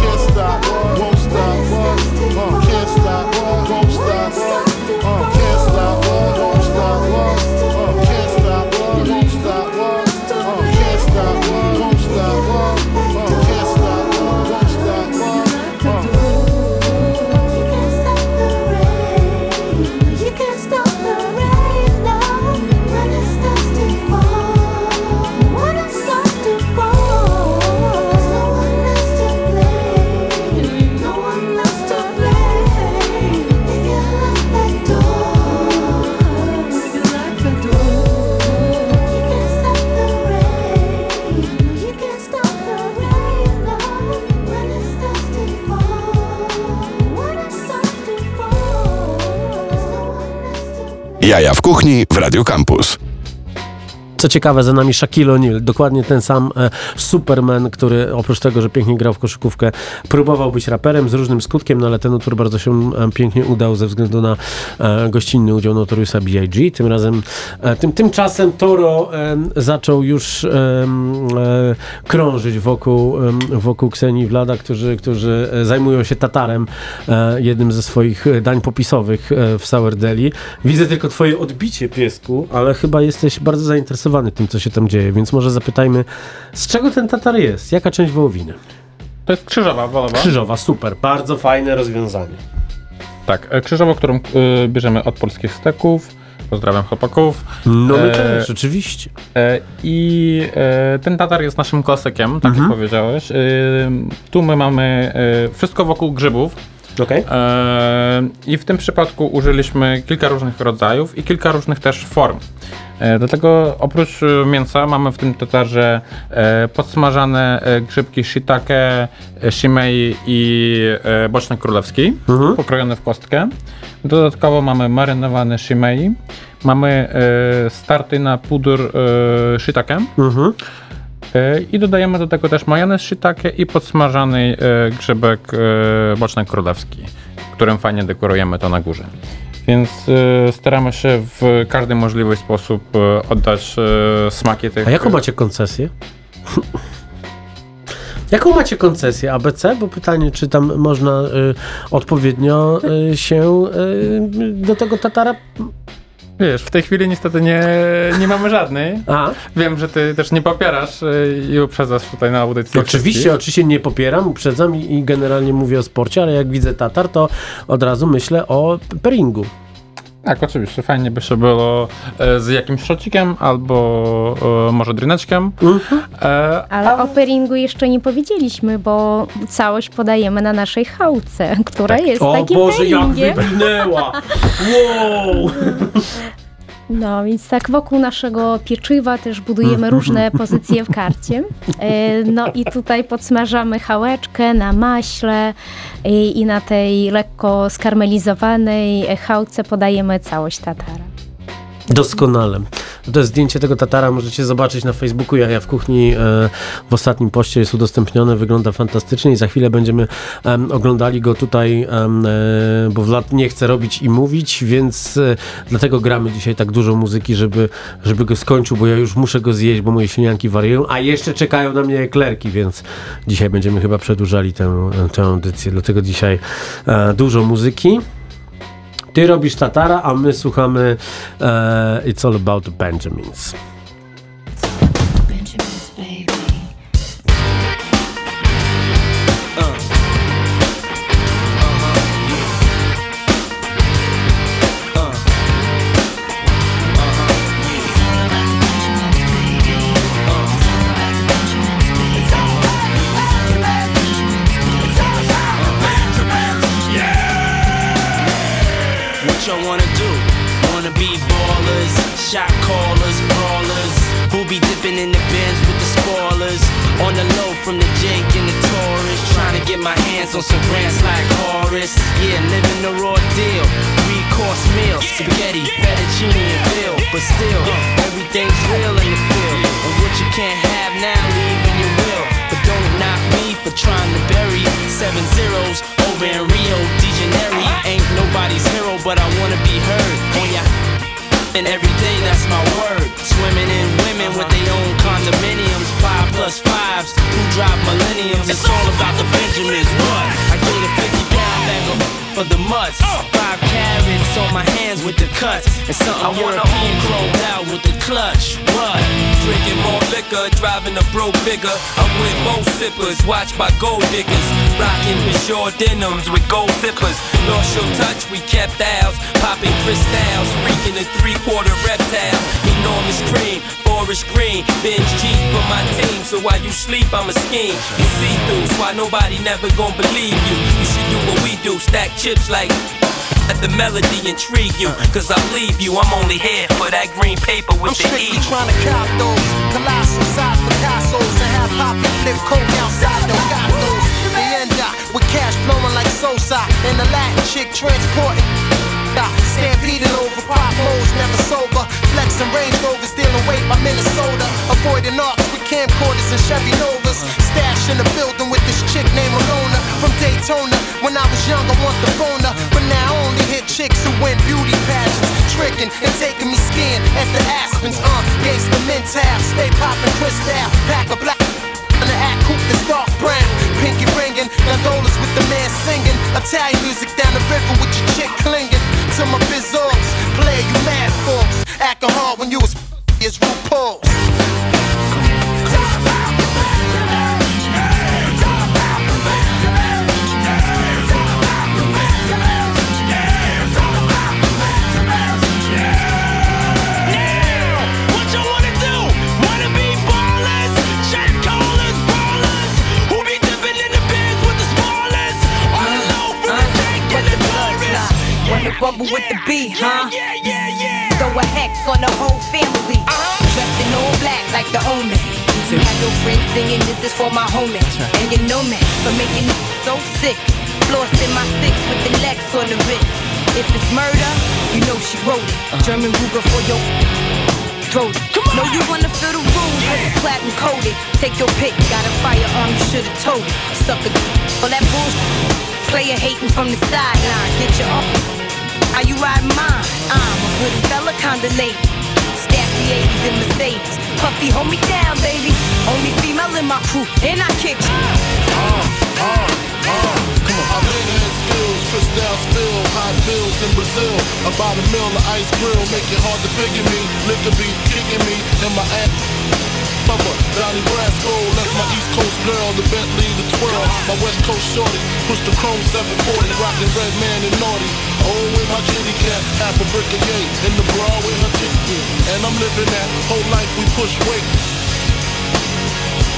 Can't stop, won't stop. Uh, Can't stop, won't stop. Jaja w kuchni w Radio Campus. Co ciekawe, za nami Shaquille O'Neal, dokładnie ten sam e, Superman, który oprócz tego, że pięknie grał w koszykówkę, próbował być raperem z różnym skutkiem, no ale ten utwór bardzo się e, pięknie udał ze względu na e, gościnny udział Notoriusa B.I.G. Tym razem, tym, tymczasem Toro zaczął już krążyć wokół, wokół Ksenii i Vlada, którzy, którzy zajmują się Tatarem, jednym ze swoich dań popisowych w Sour Deli. Widzę tylko twoje odbicie, piesku, ale chyba jesteś bardzo zainteresowany tym, co się tam dzieje, więc może zapytajmy, z czego ten Tatar jest? Jaka część wołowiny? To jest krzyżowa wołowa. Krzyżowa, super, bardzo fajne rozwiązanie. Tak, e, krzyżową, którą y, bierzemy od polskich steków. Pozdrawiam chłopaków. No my E, też, oczywiście. E, I e, ten tatar jest naszym klasykiem, tak Mhm. jak powiedziałeś. Tu my mamy wszystko wokół grzybów. Okej. E, I w tym przypadku użyliśmy kilka różnych rodzajów i kilka różnych też form. E, Dlatego oprócz mięsa mamy w tym tatarze e, podsmażane grzybki shiitake, shimei i boczny królewski, Mhm. pokrojone w kostkę. Dodatkowo mamy marynowane shimei, mamy starty na pudur shiitake Mhm. E, i dodajemy do tego też majonez shiitake i podsmażany e, grzybek e, boczny królewski, którym fajnie dekorujemy to na górze. Więc staramy się w każdy możliwy sposób oddać smaki tych... A jaką macie koncesję? Jaką macie koncesję? ABC? Bo pytanie, czy tam można y, odpowiednio y, się y, do tego Tatara... Wiesz, w tej chwili niestety nie, nie mamy żadnej. A? Wiem, że ty też nie popierasz y, i uprzedzasz tutaj na audycji. Oczywiście, wszystkich. oczywiście nie popieram, uprzedzam i, i generalnie mówię o sporcie, ale jak widzę Tatar, to od razu myślę o pairingu. Tak, oczywiście. Fajnie by się było e, z jakimś szocikiem albo e, może dryneczkiem. Mhm. E, Ale o pairingu jeszcze nie powiedzieliśmy, bo całość podajemy na naszej chałce, która jest O takim Boże, jak pairingiem. wybrnęła! Wow! No, więc tak wokół naszego pieczywa też budujemy różne pozycje w karcie. E, No i tutaj podsmażamy chałeczkę na maśle i, i na tej lekko skarmelizowanej chałce podajemy całość tatara. Doskonale. To jest zdjęcie tego Tatara, możecie zobaczyć na Facebooku Jaja w Kuchni. e, W ostatnim poście jest udostępnione, wygląda fantastycznie i za chwilę będziemy em, oglądali go tutaj, e, bo Vlad nie chce robić i mówić, więc e, dlatego gramy dzisiaj tak dużo muzyki, żeby, żeby go skończył, bo ja już muszę go zjeść, bo moje ślinianki wariują, a jeszcze czekają na mnie eklerki, więc dzisiaj będziemy chyba przedłużali tę, tę audycję, dlatego dzisiaj dużo muzyki. Ty robisz Tatara, a my słuchamy e, It's All About the Benjamins. What on some grants like Horace. Yeah, living the raw deal, three course meal, spaghetti, fettuccine, and veal. But still, everything's real in the field. And what you can't have now, leave when you will. But don't knock me for trying to bury seven zeros over in Rio de Janeiro. Ain't nobody's hero, but I wanna be heard. On ya. And every day, that's my word. Swimming in women with uh-huh. their own condominiums. Five plus fives, who drive millenniums. It's all about the Benjamins. What? I get a 50 pound bag for the mutts. Five carrots on my hands with the cuts. And something European closed out with the clutch. What? Drinking more liquor, driving a bro bigger. I'm with most sippers, watched by gold diggers. Rocking with short denims with gold zippers. Lost your touch, we kept ours. Popping crystals, freaking a three quarter reptile. Enormous cream, forest green. Binge cheap for my team, so while you sleep, I'm a scheme. You see through, so why nobody never gonna believe you. You should do what we do, stack chips like. Let the melody intrigue you, cause I'll leave you. I'm only here for that green paper with I'm the E. I'm trying to cop those colossal size Picasso's and have pop and flip coke outside. the got those. End up with cash flowing like Sosa and the Latin chick transporting. Stampeding over pop holes, never sober. Flexing Range Rovers, dealing weight by Minnesota. Avoiding arcs with camcorders and Chevy Novas. Stash in the building with this chick named Alona from Daytona. When I was young, I want the boner, but now chicks who win beauty pageants, tricking and taking me skiing at the Aspens. Uh, gangsta mental, stay poppin' crystal, pack a black. And the hat coupe that's dark brown, pinky ringing, gondolas with the man singing, Italian music down the river with your chick clinging to my biz bizzles. Play you mad folks, hard when you was is RuPaul's. Wanna rumble with the beat, huh? Yeah, yeah, yeah, yeah. Throw a hex on the whole family. Dressed in all black like the omen. So have your friends singing, this is for my homie. And you know me for making it so sick. Floss in my six with the legs on the wrist. If it's murder, you know she wrote it. German Ruger for your throat. Know you wanna feel the rules, cause it's platinum coated. Take your pick, got a firearm, you should've told it. Sucker, all that bullshit. Player hating from the sideline, get your up. How you ride mine? I'm a good fella, kinda. Stack the 80s in Mercedes. Puffy, hold me down, baby. Only female in my crew, and I kick you. Come on, I've been had skills, crystal spill, hot bills in Brazil. About a mill of ice grill, make it hard to figure me. Liquor be kicking me in my ass. Mother, Donnie Brasco left my East Coast girl, the Bentley, the twirl. My West Coast shorty, push the chrome 740, rockin' red man and naughty. Oh, with my kitty cat, half a brick of yay, in the bra with her titty. And I'm living that whole life we push weight.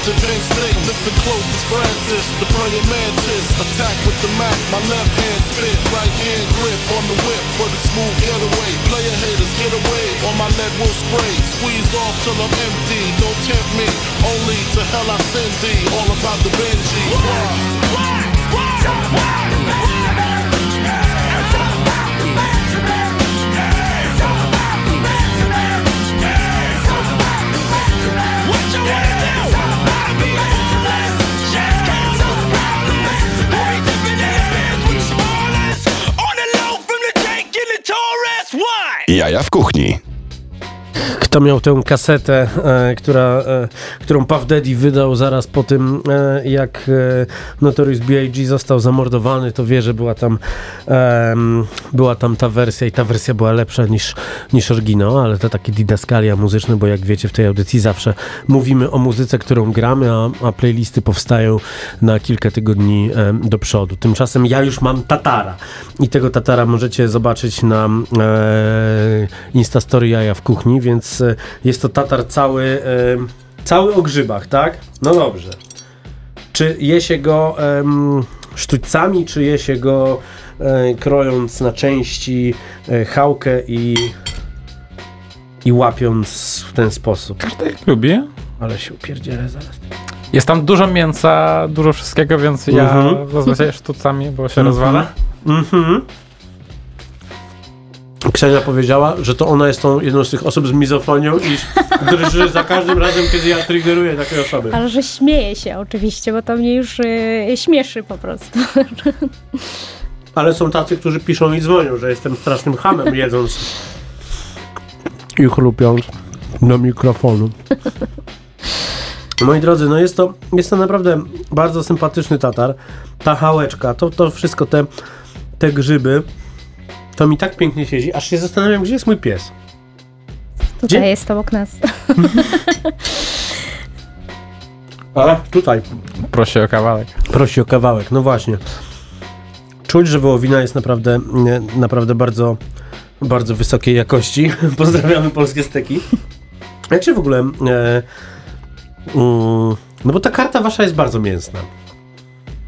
To Penn State, listen close as Francis, the praying mantis. Attack with the Mac, my left hand spit, right hand grip on the whip for the smooth getaway. Player haters, get away, or my lead will spray. Squeeze off till I'm empty, don't tempt me. Only to hell I send thee, all about the Benji. What Jaja w kuchni. Kto miał tę kasetę, e, która, e, którą Puff Daddy wydał zaraz po tym, e, jak Notorious B.I.G. został zamordowany, to wie, że była tam, była tam ta wersja i ta wersja była lepsza niż, niż oryginał, ale to takie didaskalia muzyczne, bo jak wiecie w tej audycji zawsze mówimy o muzyce, którą gramy, a, a playlisty powstają na kilka tygodni do przodu. Tymczasem ja już mam Tatara i tego Tatara możecie zobaczyć na e, Instastory Jaja w kuchni, więc e, jest to Tatar cały, e, cały o grzybach, tak? No dobrze. Czy je się go em, sztućcami, czy je się go e, krojąc na części e, chałkę i, i łapiąc w ten sposób? Lubię. Ale się upierdzielę zaraz. Jest tam dużo mięsa, dużo wszystkiego, więc ja Mhm. zazwyczaj sztucami, bo się Mhm. rozwala. Mhm. Ksenia powiedziała, że to ona jest tą jedną z tych osób z mizofonią i drży za każdym razem, kiedy ja triggeruję takiej osoby. Ale że śmieję się oczywiście, bo to mnie już y, śmieszy po prostu. Ale są tacy, którzy piszą i dzwonią, że jestem strasznym hamem jedząc i chrupiąc do mikrofonu. Moi drodzy, no jest to, jest to naprawdę bardzo sympatyczny tatar. Ta hałeczka, to, to wszystko, te, te grzyby, to mi tak pięknie siedzi, aż się zastanawiam, gdzie jest mój pies. Tutaj Gdzie? jest obok nas. A, tutaj. Prosi o kawałek. Prosi o kawałek, no właśnie. Czuć, że wołowina jest naprawdę, nie, naprawdę bardzo, bardzo wysokiej jakości. Pozdrawiamy polskie steki. Jak się w ogóle... E, mm, no bo ta karta wasza jest bardzo mięsna.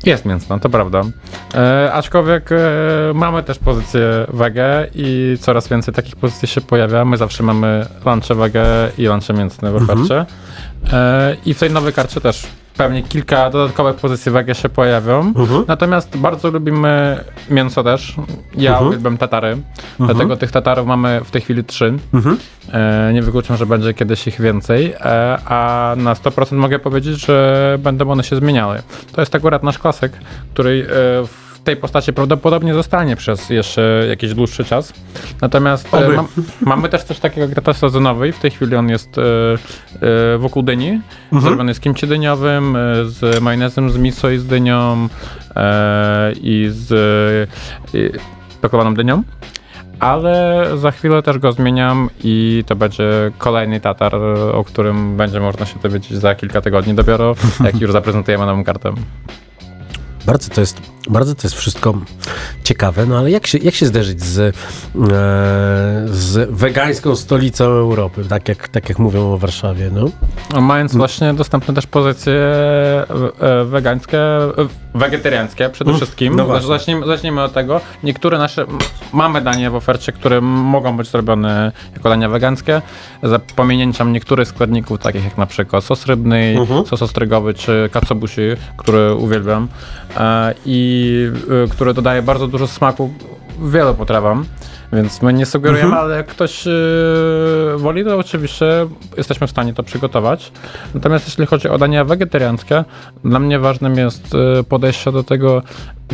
Jest mięsna, to prawda. E, aczkolwiek e, mamy też pozycję wege i coraz więcej takich pozycji się pojawia. My zawsze mamy lunche wege i lunche mięsne w Mhm. ofercie. E, I w tej nowej karcie też pewnie kilka dodatkowych pozycji w Egie się pojawią. Natomiast bardzo lubimy mięso też. Ja Mhm. uwielbiam tatary. Dlatego tych tatarów mamy w tej chwili trzy. Mhm. E, nie wykluczam, że będzie kiedyś ich więcej. E, a na 100% mogę powiedzieć, że będą one się zmieniały. To jest akurat nasz klasyk, który e, w tej postaci prawdopodobnie zostanie przez jeszcze jakiś dłuższy czas. Natomiast e, mam, mamy też coś takiego jak sezonowy i w tej chwili on jest e, e, wokół dyni. Zrobiony z kimchi dyniowym, z majonezem z miso i z dynią i z pakowaną dynią. Ale za chwilę też go zmieniam i to będzie kolejny tatar, o którym będzie można się dowiedzieć za kilka tygodni dopiero, jak już zaprezentujemy nową kartę. Bardzo to jest, bardzo to jest wszystko ciekawe, no ale jak się, jak się zderzyć z, e, z wegańską stolicą Europy, tak jak, tak jak mówią o Warszawie, no? No, Mając właśnie dostępne też pozycje e, wegańskie, e, wegetariańskie przede Mm, wszystkim. no właśnie. zacznijmy, zacznijmy od tego. Niektóre nasze, mamy danie w ofercie, które mogą być zrobione jako dania wegańskie, za pominięciem niektórych składników, takich jak na przykład sos rybny, Mhm. sos ostrygowy czy katsubushi, który uwielbiam e, i e, który dodaje bardzo dużo smaku wielu potrawom. Więc my nie sugerujemy, Mhm. ale jak ktoś e, woli, to oczywiście jesteśmy w stanie to przygotować. Natomiast jeśli chodzi o dania wegetariańskie, dla mnie ważnym jest e, podejście do tego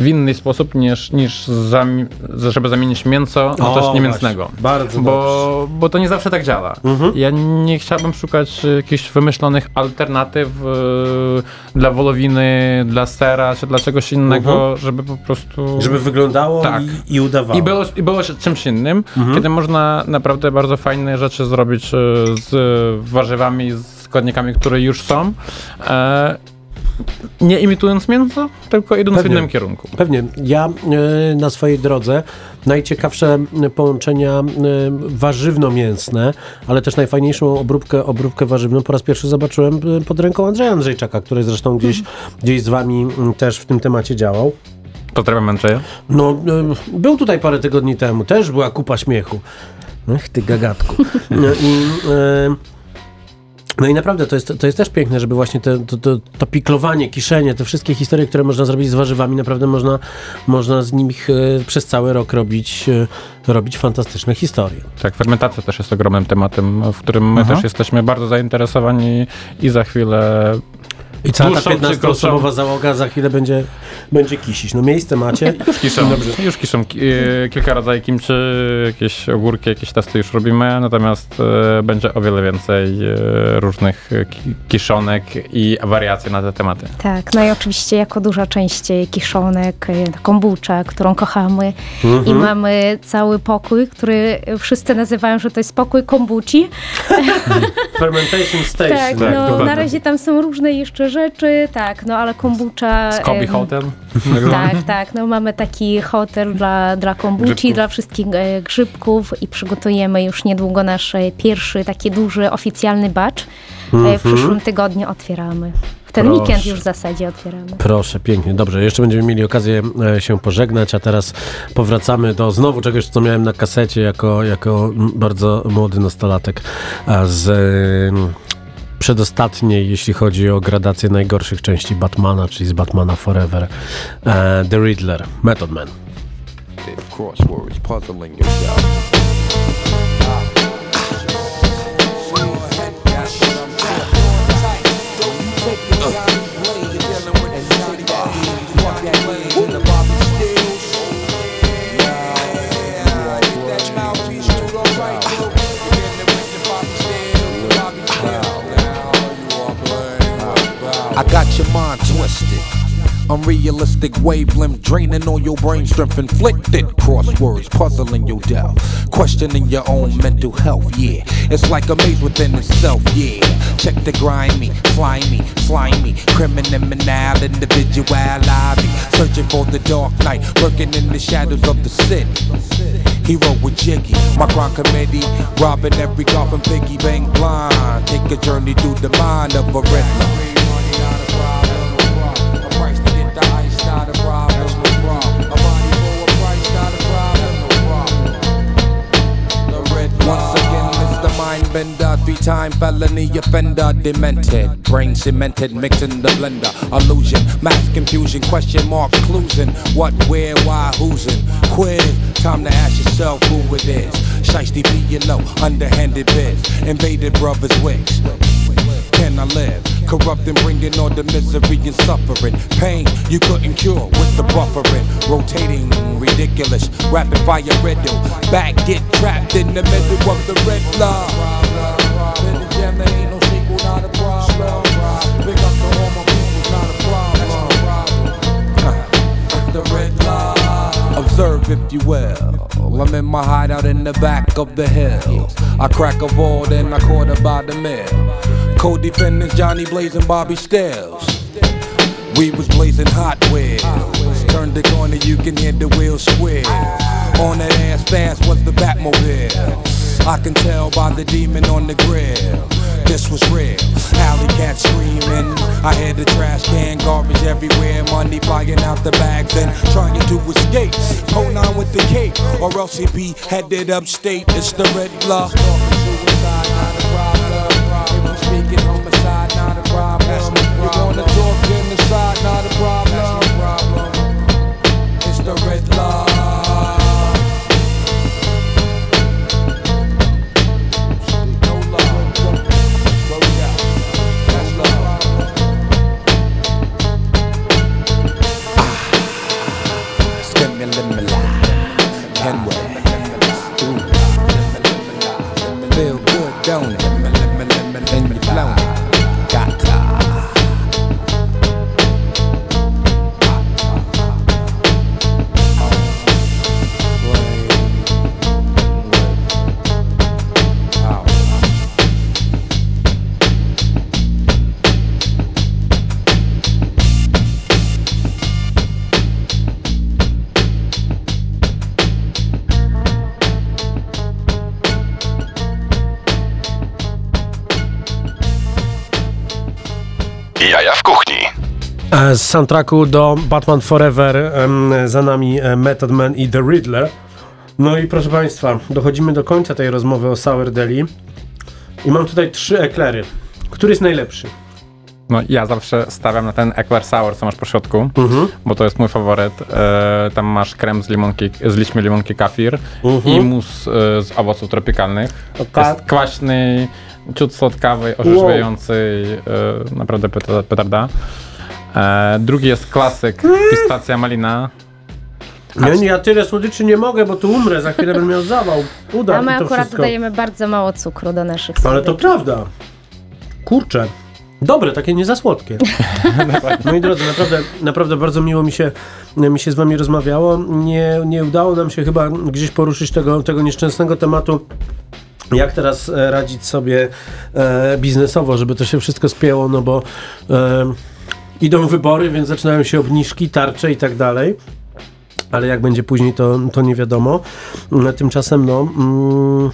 w inny sposób niż, niż zami- żeby zamienić mięso na O, coś właśnie. niemięsnego. Bardzo bo, bo to nie zawsze tak działa. Mhm. Ja nie chciałbym szukać jakichś wymyślonych alternatyw e, dla wolowiny, dla sera, czy dla czegoś innego, Mhm. żeby po prostu... Żeby wyglądało Tak. i, i udawało. I było, I było się czymś innym, Mhm. kiedy można naprawdę bardzo fajne rzeczy zrobić e, z warzywami, z składnikami, które już są. E, nie imitując mięso, tylko idąc Pewnie. w innym kierunku. Pewnie. Ja e, na swojej drodze najciekawsze połączenia e, warzywno-mięsne, ale też najfajniejszą obróbkę, obróbkę warzywną po raz pierwszy zobaczyłem e, pod ręką Andrzeja Andrzejczaka, który zresztą gdzieś, gdzieś z wami też w tym temacie działał. Pozdrawiam Andrzeja. No, e, był tutaj parę tygodni temu, też była kupa śmiechu. Ech, ty gagatku. No i, no i naprawdę to jest, to jest też piękne, żeby właśnie te, to, to, to piklowanie, kiszenie, te wszystkie historie, które można zrobić z warzywami, naprawdę można, można z nich e, przez cały rok robić, e, robić fantastyczne historie. Tak, fermentacja też jest ogromnym tematem, w którym my Aha. też jesteśmy bardzo zainteresowani i za chwilę I cała ta dłuższą czy 15-osobowa załoga za chwilę będzie, będzie kisić. No miejsce macie. Już kiszą, Dobrze. już kiszą ki- e, kilka rodzajów kimchi, jakieś ogórki, jakieś testy już robimy, natomiast e, będzie o wiele więcej e, różnych ki- kiszonek i wariacji na te tematy. Tak, no i oczywiście jako duża część kiszonek, kombucha, którą kochamy Mhm. i mamy cały pokój, który wszyscy nazywają, że to jest pokój kombuci. Fermentation Station. Tak, no na razie tam są różne jeszcze rzeczy, tak, no ale kombucha... Skobi Hotel. Tak, tak. No mamy taki hotel dla, dla kombuci, Grzybków. dla wszystkich e, grzybków i przygotujemy już niedługo nasz e, pierwszy taki duży oficjalny batch. E, Mhm. w przyszłym tygodniu otwieramy. W ten Proszę. weekend już w zasadzie otwieramy. Proszę, pięknie, dobrze. Jeszcze będziemy mieli okazję się pożegnać, a teraz powracamy do znowu czegoś, co miałem na kasecie jako, jako mm, bardzo młody nastolatek z przedostatniej, jeśli chodzi o gradację najgorszych części Batmana, czyli z Batmana Forever, e, The Riddler, Method Man. I got your mind twisted. Unrealistic wavelength draining all your brain strength, inflicted crosswords, puzzling your doubt, questioning your own mental health. Yeah, it's like a maze within itself. Yeah, check the grimy, slimy, slimy, criminal individual. I be searching for the dark night, lurking in the shadows of the city. Hero with Jiggy, my crime committee, robbing every coffin, piggy bang blind. Take a journey through the mind of a riddler. Bender, Five time felony offender, demented. Brain cemented, mixing the blender. Illusion, mass confusion, question mark, cluesing. What, where, why, who's in? Quiz, time to ask yourself who it is. Shiesty be you know, underhanded biz. Invaded brothers' wigs. Can I live? Corrupting, bringing all the misery and suffering. Pain you couldn't cure with the buffering. Rotating, ridiculous. Rapid fire riddle. Back, get trapped in the middle of the red line. Observe if you will. I'm in my hideout in the back of the hill. I crack a ball, then I quarter by the mill. Co-defendants Johnny Blaze and Bobby Stills. We was blazing hot wheels. Turned the corner, you can hear the wheels squeal. On that ass fast was the Batmobile. I can tell by the demon on the grill. This was real. Alley cat screaming. I hear the trash can, garbage everywhere. Money flying out the bags and trying to escape. Hold on with the cape, or else he be headed upstate. It's the red blood not a problem. That's no problem. You wanna talk in the side, not a problem. That's no problem. It's the red line. Z soundtracku do Batman Forever za nami e, Method Man i The Riddler. No i proszę Państwa, dochodzimy do końca tej rozmowy o Sour Deli. I mam tutaj trzy eklery. Który jest najlepszy? No ja zawsze stawiam na ten Eclair Sour, co masz po środku, Mhm. bo to jest mój faworyt. E, tam masz krem z limonki, z liśćmi limonki kafir Mhm. i mus e, z owoców tropikalnych. tak. Jest kwaśny, ciut słodkawy, orzeźwiający, e, naprawdę peta- petarda. E, drugi jest klasyk, pistacja malina. Ja, nie, ja tyle słodyczy nie mogę, bo tu umrę, za chwilę będę miał zawał. Uda A my to akurat wszystko. dodajemy bardzo mało cukru do naszych Ale to prawda. Kurczę. Dobre, takie nie za słodkie. Moi drodzy, naprawdę, naprawdę bardzo miło mi się, mi się z wami rozmawiało. Nie, nie udało nam się chyba gdzieś poruszyć tego, tego nieszczęsnego tematu. Jak teraz e, radzić sobie e, biznesowo, żeby to się wszystko spięło, no bo e, idą wybory, więc zaczynają się obniżki, tarcze i tak dalej. Ale jak będzie później, to, to nie wiadomo. Tymczasem, no. Mm,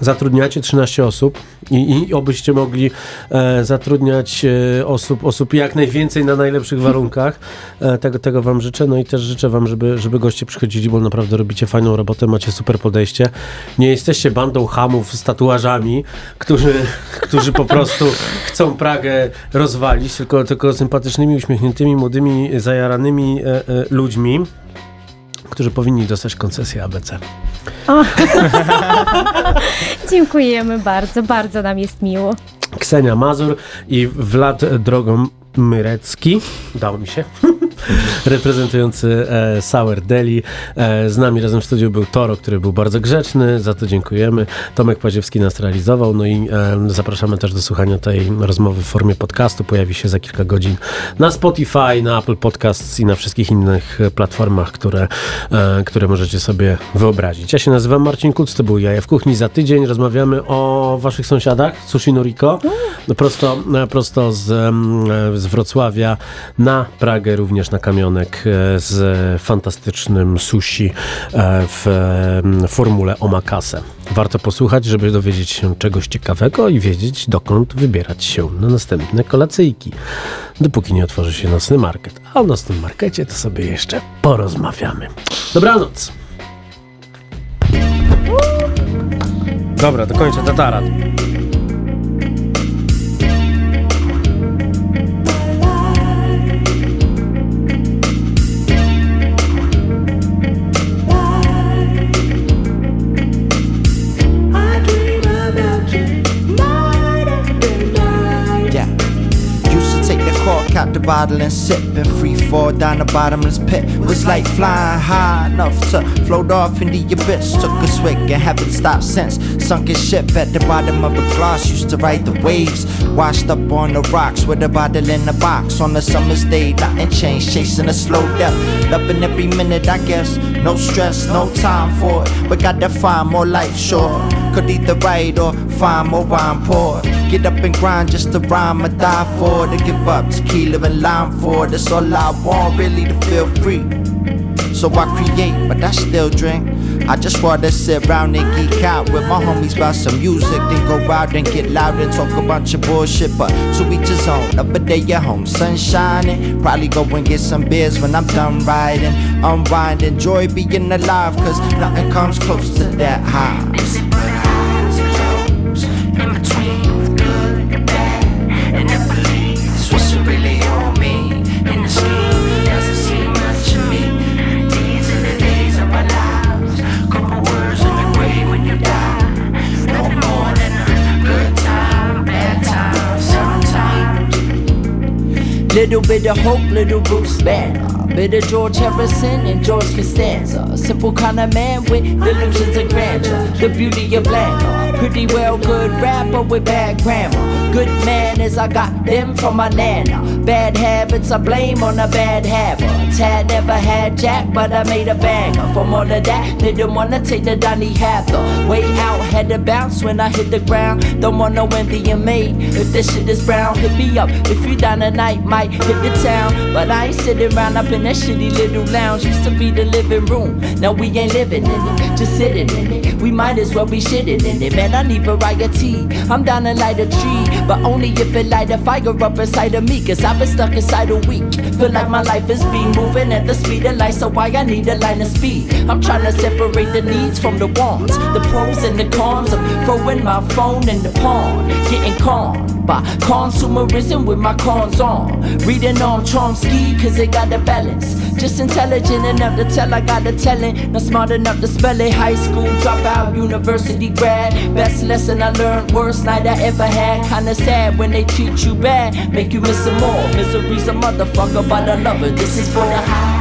zatrudniacie 13 osób i, i obyście mogli e, zatrudniać e, osób, osób jak najwięcej na najlepszych warunkach. E, tego, tego wam życzę. No i też życzę wam, żeby, żeby goście przychodzili, bo naprawdę robicie fajną robotę, macie super podejście. Nie jesteście bandą hamów z tatuażami, którzy, którzy po prostu chcą Pragę rozwalić, tylko, tylko sympatycznymi, uśmiechniętymi, młodymi, zajaranymi e, e, ludźmi, którzy powinni dostać koncesję ABC. O. Dziękujemy bardzo, bardzo nam jest miło. Ksenia Mazur i Wlad Drogomyrecki, udało mi się, reprezentujący e, Sour Deli. E, z nami razem w studiu był Toro, który był bardzo grzeczny, za to dziękujemy. Tomek Paziewski nas realizował, no i e, zapraszamy też do słuchania tej rozmowy w formie podcastu. Pojawi się za kilka godzin na Spotify, na Apple Podcasts i na wszystkich innych platformach, które, e, które możecie sobie wyobrazić. Ja się nazywam Marcin Kuc, to był Jaja w Kuchni. Za tydzień rozmawiamy o waszych sąsiadach, Sushi Noriko, no prosto, e, prosto z, e, z Wrocławia na Pragę, również na Kamionek e, z fantastycznym sushi e, w formule omakase. Warto posłuchać, żeby dowiedzieć się czegoś ciekawego i wiedzieć, dokąd wybierać się na następne kolacyjki, dopóki nie otworzy się nocny market. A o nocnym markecie to sobie jeszcze porozmawiamy. Dobranoc! Dobra, dokończę Tatara. Bottle and sip and free fall down the bottomless pit. Was like flying high enough to float off in the abyss. Took a swig and haven't stopped since. Sunken ship at the bottom of a glass. Used to ride the waves. Washed up on the rocks with a bottle in a box. On a summer's day, nothing changed. Chasing a slow death. Loving every minute, I guess. No stress, no time for it. But gotta find more life, sure. Could either ride or find more wine pour. Get up and grind just to rhyme or die for. To give up tequila and lime for. That's all I want, really, to feel free. So I create, but I still drink. I just wanna sit around and geek out with my homies about some music, then go out and get loud and talk a bunch of bullshit. But to each his own, up a day at home, sun shining. Probably go and get some beers when I'm done riding. Unwind, enjoy being alive, cause nothing comes close to that high. Little bit of hope, little Bruce Banner. Bit of George Harrison and George Costanza. Simple kind of man with delusions of grandeur. The beauty of Blanca. Pretty well good rapper with bad grammar. Good manners, I got them from my nana. Bad habits, I blame on a bad habit. Tad never had Jack, but I made a banger. From all of that, didn't wanna take the Donny Hathor. Way out, had to bounce when I hit the ground. Don't want no envy in me. If this shit is brown, hit me up. If you down tonight, might hit the town. But I ain't sitting around up in that shitty little lounge. Used to be the living room. Now we ain't living in it, just sitting in it. We might as well be shitting in it. Man, I need variety. I'm down to light a tree, but only if it light a fire up inside of me. Cause I've been stuck inside a week. Feel like my life is being moving at the speed of light, so why I need a line of speed. I'm trying to separate the needs from the wants, the pros and the cons of throwing my phone in the pond, getting conned by consumerism with my cons on. Reading on Chomsky, cause it got the balance. Just intelligent enough to tell I got the talent, not smart enough to spell it. High school dropout, university grad. Best lesson I learned, worst night I ever had. Kinda sad when they treat you bad, make you miss some more. Misery's a motherfucker, but I love it. This is for the high.